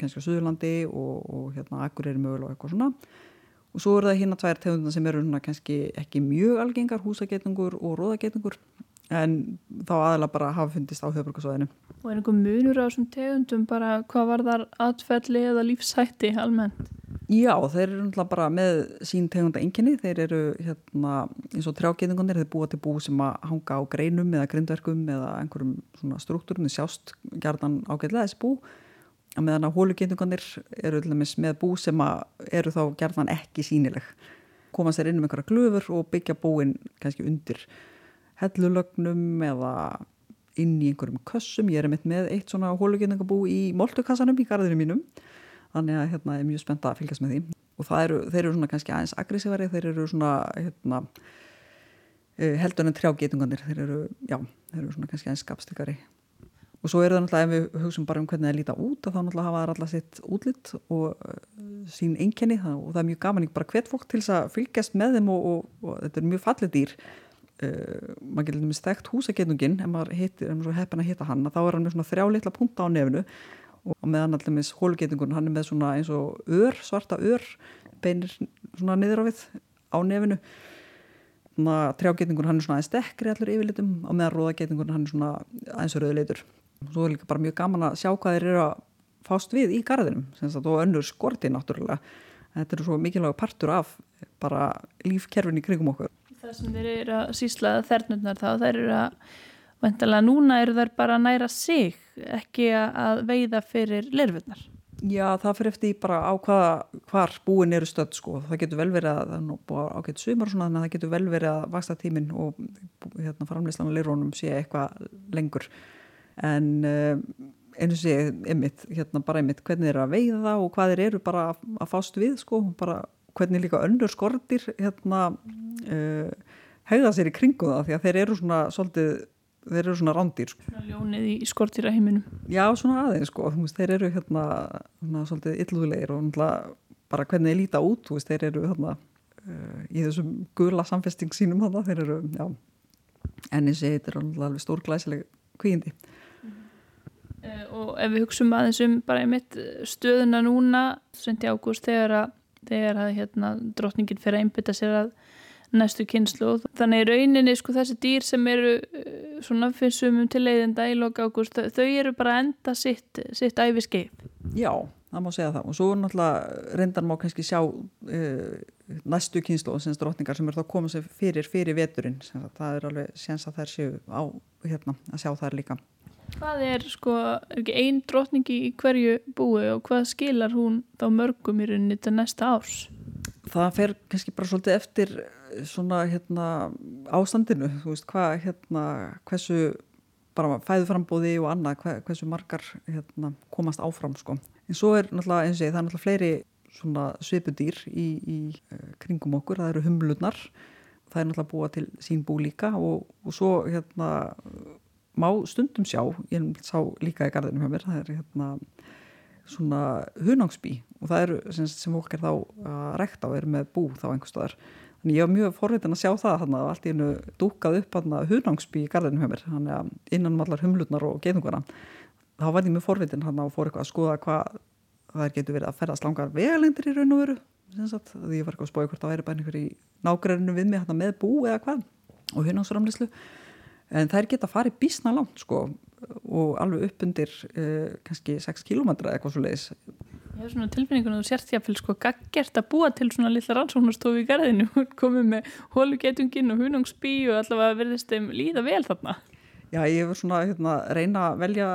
kannski á Suðurlandi og, og hérna Akureyri mögulega og eitthvað svona. Og svo eru það hérna tvær tegundar sem eru kannski ekki mjög algengar, húsagetungur og róðagetungur en þá aðalega bara hafa fundist á höfubróksvæðinu. Og er einhver munur á þessum tegundum? Bara hvað var þar atfelli eða lífshætti almennt? Já, þeir eru náttúrulega bara með sín tegunda enginni, þeir eru hérna eins og trjágeðingunir, þeir búa til bú sem að hanga á greinum eða grindverkum eða einhverjum svona struktúrum, þeir sjást gerðan ágæðlega þessi bú. Að meðan að hólugeðingunir eru með bú sem eru þá gerðan ekki sínileg koma sér inn um einhverja glöfur og byggja búin kannski undir hellulögnum eða inn í einhverjum kössum, ég er mitt með eitt svona hólugeðingabú í moltukassanum í garðinu mínum. Þannig að hérna er mjög spennt að fylgjast með því. Og eru, þeir eru svona kannski aðeins aggressívari, þeir eru svona hérna, eh, heldur en trjágetunganir þeir eru, já, þeir eru svona kannski aðeins skapstikari og svo eru það náttúrulega ef við hugsun bara um hvernig það líta út þá náttúrulega hafa það alltaf sitt útlitt og eh, sín einkenni. Og það er mjög gaman ekki bara hvet fólk til þess að fylgjast með þeim og, og, og þetta er mjög fallið dýr uh, maður getur með stegt húsagetungin ef maður heitir, ef maður heppin að hitta hann þá er hann með svona þrjá litla punta á nefnu og meðan allir með hólugetungun hann er með svona eins og ör, svarta ör beinir svona niður á við á nefnu trjágetungun hann er svona aðeins dekkri allur yfirlitum og meðan róðagetungun hann er svona aðeins rauðleitur og svo er líka bara mjög gaman að sjá hvað þeir eru að fást við í garðinum og önnur skorti náttúrulega. Þetta eru svo mikilvæg Það sem þeir eru að sísla þernurnar þá, þeir eru að Væntalega núna eru þær bara að næra sig, ekki að veiða fyrir lerfurnar. Já, það fyrir eftir bara á hvaða, hvar búin eru stödd sko. Það getur vel verið að, það er nú búið ágætt sumar og svona, þannig að það getur vel verið að vaksta tíminn og hérna framleyslan og lerfurnum sé eitthvað lengur. En um, einu sé, einmitt, hérna bara einmitt, hvernig þeir eru að veiða og hvað þeir eru bara að fást við sko, bara hvernig líka önnur skortir hérna uh, hegða sér í kringu það því að þeir eru svona svolítið þeir eru svona rándýr sko. Svona ljónið í skortýra heiminum Já, svona aðeins sko, veist, þeir eru hérna svona, svolítið illúðilegir og bara hvernig þeir líta út, veist, þeir eru hérna uh, í þessum gula samfesting sínum hérna, þeir eru, já. Enni sé, þetta er alveg stór glæsileg kvíindi. Uh, Og ef við hugsaum aðeins um bara einmitt stöðuna núna, sendi ágúst þegar að, þegar að hérna, drotningin fyrir að einbytta sér að næstu kynslu þannig rauninni sko þessi dýr sem eru eh, svona fyrrsumum til leiðinda í loka ágúst þau eru bara enda sitt, sitt æfiskeið Já, það má segja það. Og svo náttúrulega reyndar má kannski sjá uh, næstu kynslu og semst drotningar sem eru þá komið sér fyrir fyrir veturinn, það er alveg séns að þær séu á hérna að sjá þær líka Hvað er sko, er ekki einn drotningi í hverju búi og hvað skilar hún þá mörgum í rauninni til næsta árs? Það fer kannski bara svolítið eftir svona hérna ástandinu, þú veist hvað hérna hversu bara fæðuframbóði og annað hver, hversu margar hérna komast áfram sko. En svo er náttúrulega eins og ég það er náttúrulega fleiri svona svipudýr í, í uh, kringum okkur, það eru humlurnar það er náttúrulega búa til sín bú líka og, og svo hérna má stundum sjá, ég sá líka í gardinu hjá mér, það er hérna svona hunangsbí og það eru sem, sem fólk er þá að rekta og eru með bú þá einhverstaðar Þannig ég var mjög forvitin að sjá það hann að allt í hennu dúkað upp hunangsby í garðinu hjá mér, hann að innan um allar humlutnar og geðunguna. Þá var ég mjög forvitin hann að fór eitthvað að skoða hvað það getur verið að ferðast langar vegalendir í raun og veru. Því ég var eitthvað að spója hvort það væri bara einhver í nágræninu við mig með bú eða hvað og hunangsramlislu. En þær geta farið bísna langt sko og alveg upp undir uh, kannski 6 km eða eitthvað svo leiðis Ég hef svona tilfinningun að þú sért jáfnvel sko gaggert að búa til svona lilla rannsóknarstofu í garðinu og komið með hólugetungin og hunungsbí og allavega verðist þeim líða vel þarna. Já, ég hefur svona hérna, reyna að velja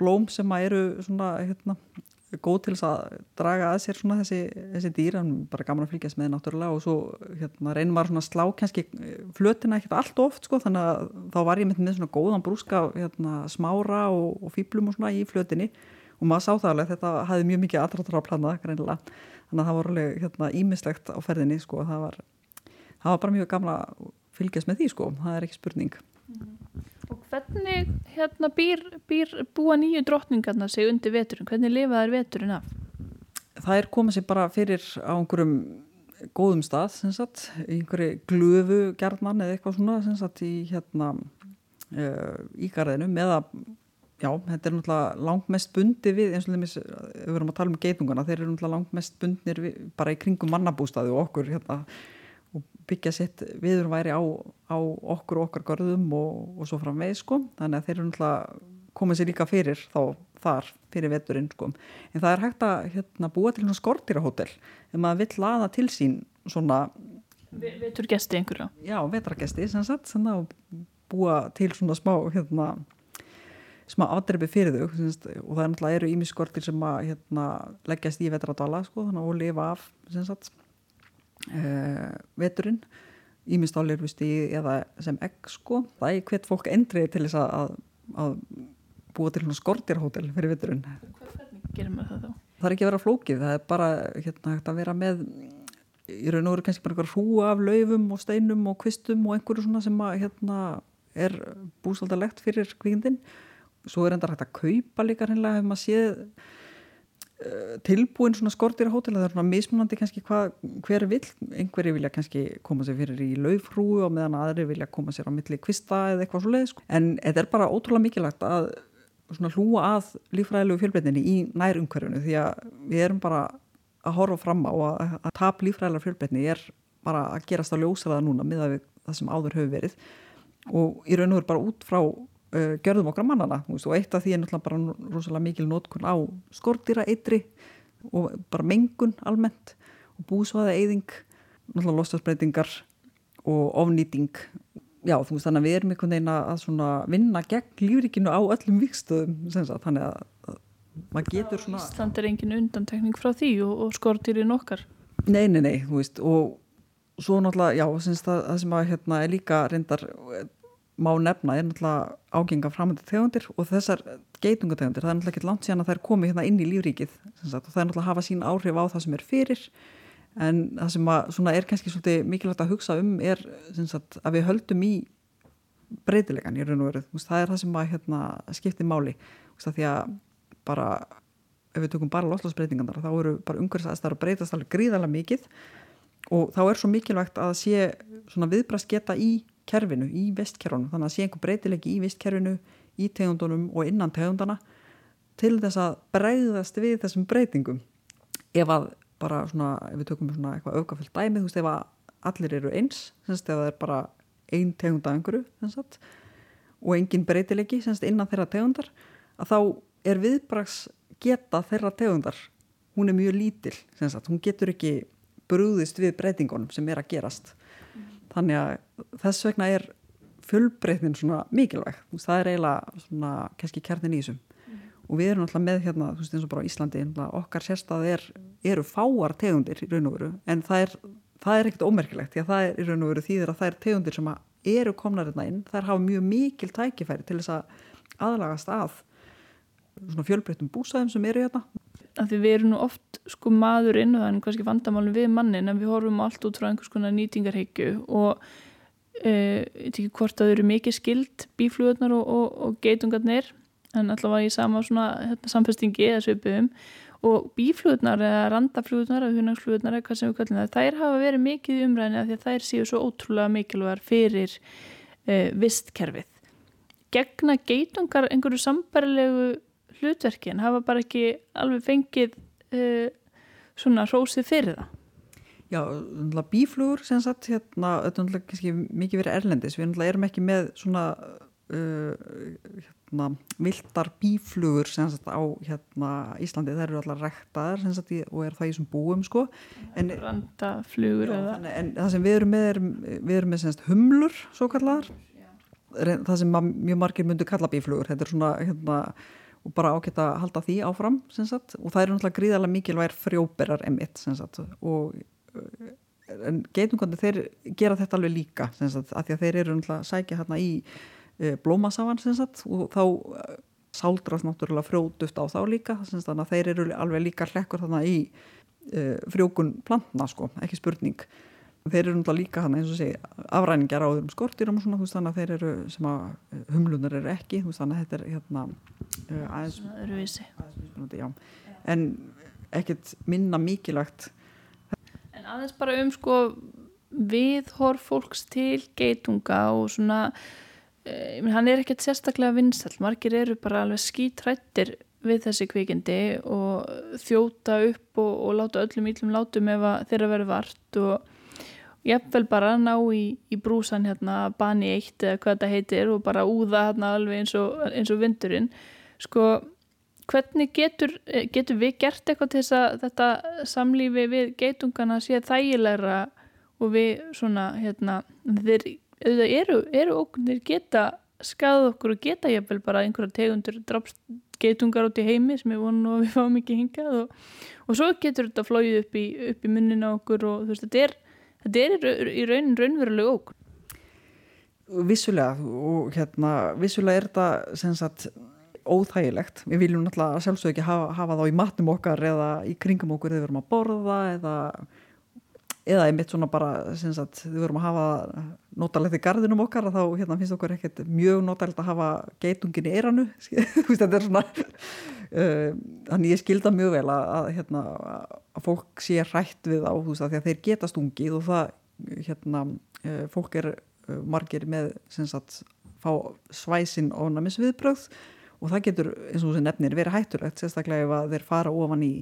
blóm sem að eru svona hérna, góð til þess að draga að sér svona þessi, þessi dýr, en bara gaman að fylgjast með náttúrulega. Og svo hérna, reynum maður svona slá kannski flötina ekkert allt oft sko, þannig að þá var ég með svona góðan brúska hérna, smára og, og fýblum og svona í flötinni. Og maður sá það alveg þetta hafði mjög mikið aðrættur á planað greinilega. Þannig að það var alveg hérna, ímislegt á ferðinni sko það var, það var bara mjög gamla fylgjast með því sko. Það er ekki spurning. Og hvernig hérna býr, býr búa nýju drottningarna sig undir veturinn hvernig lifa þær veturinn af? Það er komið sér bara fyrir á einhverjum góðum stað sagt, einhverju glöfu gerðmann eða eitthvað svona sagt, í hérna uh, í garðinu með að Já, þetta er náttúrulega langt mest bundi við eins og þeimist, við verum að tala um geitungana þeir eru náttúrulega langt mest bundnir við, bara í kringum mannabústaði og okkur hérna, byggja sitt viðurværi á, á okkur og okkar görðum og, og svo fram veið sko. Þannig að þeir eru náttúrulega komið sér líka fyrir þá þar fyrir veturinn sko. En það er hægt að hérna, búa til skortýrahótel ef maður vill laða til sín svona Veturgesti einhverja Já, veturgesti sem sagt, svona búa til svona smá hérna smá ádreipi fyrir þau syns, og það er náttúrulega eru ímiskortir sem að hérna, leggjast í vetradala sko, og lifa af sagt, uh, veturinn ímistálir eða sem egg sko. það er hvert fólk endrið til þess að, að búa til skortirhótel fyrir veturinn Hvernig gerir maður það þá? Það er ekki að vera flókið, það er bara hérna, að vera með í raun og veru kannski bara einhver hrúa af laufum og steinum og kvistum og einhverju svona sem að, hérna, er búsaldalegt fyrir kvíkindin svo er enda hægt að kaupa líka hinnlega ef maður séð tilbúin svona skortir á hótel það er svona mismunandi kannski hva, hver vil einhverju vilja kannski koma sér fyrir í laufrúu og meðan aðri vilja koma sér á milli kvista eða eitthvað svo leið sko. en þetta er bara ótrúlega mikilvægt að svona hlúa að lífræðilegu fjölbreytinni í nær umhverfunu því að við erum bara að horfa fram á að, að tap lífræðilega fjölbreytinni er bara að gerast á ljósalega núna með það sem áður hefur verið. Og í raun og veru bara út frá uh, gjörðum okkar mannana veist, og eitt af því er náttúrulega bara rosalega mikil nótkun á skortýra eitri og bara mengun almennt og búsvaða eyðing náttúrulega lostasbreytingar og ofnýting. Já þú veist þannig að við erum einhvern veginn að vinna gegn lífrikinu á öllum vikstöðum þannig að, að maður getur svona Ísland er engin undantekning frá því og, og skortýrin okkar. Nei, nei, nei, þú veist og svo náttúrulega, já, það, það sem að hérna er líka reyndar má nefna er náttúrulega ágenga framöndu tegundir og þessar geitungategundir það er náttúrulega ekki langt síðan að það er komið hérna inn í lífríkið sagt, og það er náttúrulega að hafa sín áhrif á það sem er fyrir en það sem að, er kannski svolítið mikilvægt að hugsa um er sagt, að við höldum í breytilegan í raun og veru. Það er það sem að hérna, skipti máli. Því að bara ef við tökum bara loslasbreytingarnar þá eru bara umhverfisæðstar að breytast alveg gríðarlega mikið og þá er svo mikilvægt að sé viðbrast geta í kerfinu, í vestkerfunum, þannig að sé einhver breytilegi í vestkerfinu, í tegundunum og innan tegundana til þess að breyðast við þessum breytingum. Ef að bara svona, ef við tökum svona eitthvað aukafyllt dæmið, þú veist, ef að allir eru eins, semst, ef það er bara ein tegund af einhverju, semst, og engin breytilegi, semst, innan þeirra tegundar, að þá er viðbrags geta þeirra tegundar, hún er mjög lítil, semst, hún getur ekki brúðist við breytingunum sem er að gerast þannig að þess vegna er fullbreytnin svona mikilvæg. Það er eiginlega svona kannski kjarnin í þessum. Mm. og við erum alltaf með hérna þú veist eins og bara Íslandi okkar sérstað er, eru fáar tegundir í raun og veru en það er, það er ekkert ómerkilegt því að það er í raun og veru þýðir að það er tegundir sem eru komnar hérna inn þær hafa mjög mikil tækifæri til þess að aðlagast að svona fjölbreytum búsæðum sem eru hérna að því við erum nú oft sko maðurinn og það er kannski vandamálum við mannin en við horfum allt út frá einhvers konar nýtingarheikju og e, ég teki hvort að þau eru mikið skild bíflugurnar og, og, og geitungarnir en allavega í sama svona hérna, samfestingi eða svipum og bíflugurnar eða randaflugurnar eða hunagsflugurnar eða hvað sem við kallum það þær hafa verið mikið umræðin að því að þær séu svo ótrúlega mikilvægar fyrir e, vistkerfið. Gegna geitungar einhverju sambarilegu hlutverkin hafa bara ekki alveg fengið uh, svona rósið fyrir það? Já, bíflugur sem sagt, hérna, þetta er kannski mikið verið erlendis, við erum ekki með svona uh, hérna, viltar bíflugur sem sagt á hérna Íslandi, það eru allar rektaðar sem sagt og er það í þessum búum sko. En, Randaflugur já, en, en það sem við erum með er, við erum með sem sagt humlur svo kallar það sem mjög margir myndu kalla bíflugur, þetta er svona hérna og bara ágætt að halda því áfram sagt, og það eru náttúrulega gríðarlega mikilvægir frjóberar emitt og eh, geitungandi þeir gera þetta alveg líka sagt, af því að þeir eru náttúrulega sækja hérna í e, blómasávan sagt, og þá e, sáldrast náttúrulega frjóduft á þá líka þannig að þeir eru alveg líka hlekkur þarna í frjókun plantna sko, ekki spurning þeir eru náttúrulega líka hann eins og segi afræningar á öðrum skortýrum og svona veist, þannig að þeir eru sem að eh, humlunar eru ekki veist, þannig að þetta er hérna uh, aðeins, aðeins já. en ekkert minna mikilvægt. En aðeins bara um sko við horf fólks til geitunga og svona eh, hann er ekkert sérstaklega vinsall margir eru bara alveg skítrættir við þessi kvikindi og þjóta upp og, og láta öllum íllum látum ef þeirra verið vart og jafnvel bara ná í, í brúsan hérna bani eitt eða hvað þetta heitir og bara úða hérna alveg eins og, eins og vindurinn. Sko hvernig getur, getur við gert eitthvað til þess að þetta samlífi við geitungana sé þægilegra og við svona hérna þeir eru, eru okkur geta skað okkur og geta jafnvel bara einhverja tegundur drafst geitungar út í heimi sem ég vonu að við fáum ekki hingað og, og svo getur þetta flóið upp í, upp í munnina okkur og þú veist þetta er þetta er í raunin raunveruleg óg Vissulega og hérna vissulega er þetta sem sagt óþægilegt, við viljum náttúrulega sjálfsög ekki hafa, hafa þá í matnum okkar eða í kringum okkur eða við erum að borða eða eða einmitt svona bara sagt, við verum að hafa notalegt í gardinum okkar þá hérna, finnst okkur ekkert mjög notalegt að hafa geitungin í eiranu þetta er svona uh, þannig ég skilda mjög vel að, að, hérna, að fólk sé rætt við á þú veist að þeir geta stungið og það hérna, uh, fólk er uh, margir með sagt, svæsin ónæmis viðbröð og það getur eins og þessi nefnir verið hættulegt sérstaklega ef þeir fara ofan í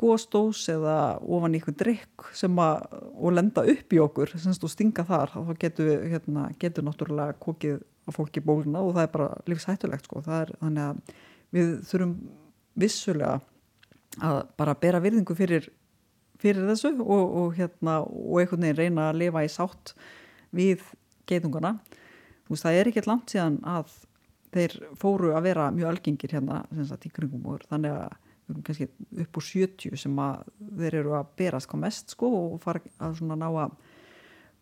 góðstós eða ofan í eitthvað drikk sem að, og lenda upp í okkur og stinga þar, þá getur hérna, getur náttúrulega kokið á fólki bóluna og það er bara lífshættulegt sko. er, þannig að við þurfum vissulega að bara bera virðingu fyrir, fyrir þessu og, og, hérna, og einhvern veginn reyna að lifa í sátt við geitungana veist, það er ekkert langt síðan að þeir fóru að vera mjög algengir hérna sagt, í kringum og þannig að við erum kannski upp úr 70 sem að þeir eru að berast hvað mest sko og fara að svona ná að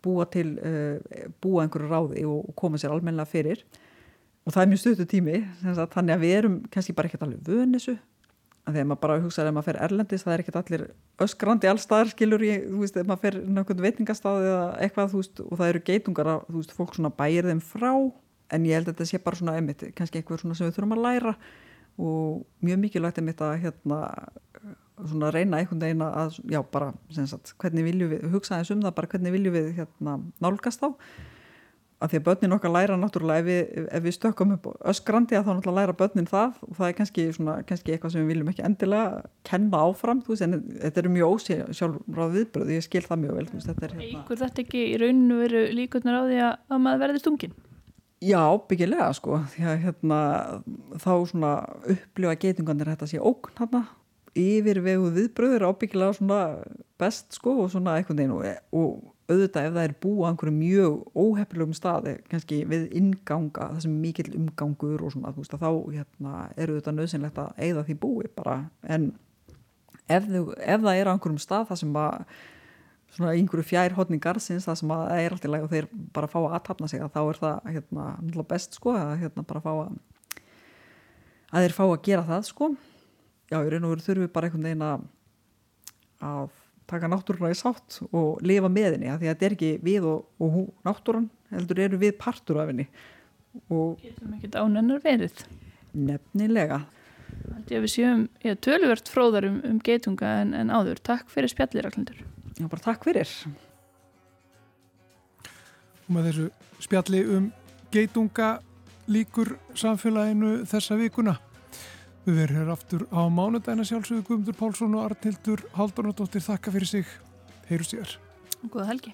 búa til, uh, búa einhverju ráði og koma sér almenna fyrir. Og það er mjög stötu tími þannig að við erum kannski bara ekkert alveg vönisu að þegar maður bara hugsaður ef maður fer erlendis það er ekkert allir öskrandi allstaðar skilur ég, þú veist, ef maður fer nákvæmlega veitingastáði eða eitthvað, þú veist, og það eru geitungar að, þú veist, fólk svona bæir þeim frá en ég held að þetta sé bara svona, einmitt, kannski eitthvað svona sem við þurfum að læra og mjög mikilvægt er mitt að hérna, svona reyna einhvern veginn að já bara sagt, hvernig viljum við hugsa eins um það bara hvernig viljum við hérna, nálgast á að því að börnin okkar læra náttúrulega ef við, ef við stökkum upp öskrandi að þá náttúrulega læra börnin það og það er kannski, svona, kannski eitthvað sem við viljum ekki endilega kenna áfram veist, en þetta er mjög ósjálfráð viðbröð ég skil það mjög vel veist, þetta er, hérna... Eikur þetta ekki í rauninu veru líkurnar á því að maður verði stungin? Já, byggilega sko því að hérna þá svona upplifa geitungandir þetta sé ókn hérna yfir vegu viðbröður ábyggilega svona best sko og svona eitthvað neina og, og auðvitað ef það er búið á einhverju mjög óhefnilegum staði kannski við inganga það sem mikill umgangur og svona þú veist að þá hérna eru þetta nöðsynlegt að eigða því búið bara. En ef, þau, ef það er á einhverjum stað það sem að svona einhverju fjær hodni garðsins það sem að það er alltaf læg og þeir bara fá að aðtapna sig að þá er það hérna best sko að hérna bara fá að að þeir fá að gera það sko. Já, í raun og veru þurfum við bara einhvern veginn að taka náttúruna í sátt og lifa með henni því að þetta er ekki við og, og hún, náttúran heldur eru við partur af henni og Getum ekki ánennar verið Nefnilega Haldið að við séum, ég töluvert fróðar um, um geitunga en, en áður. Takk fyrir spjallir, Ragnhildur. Já, bara takk fyrir. Og með þessu spjalli um geitunga líkur samfélaginu þessa vikuna. Við verðum hér aftur á mánudagina sjálfsögðu Guðmundur Pálsson og Arnildur Haldunadóttir þakka fyrir sig. Heyru sér. Góða helgi.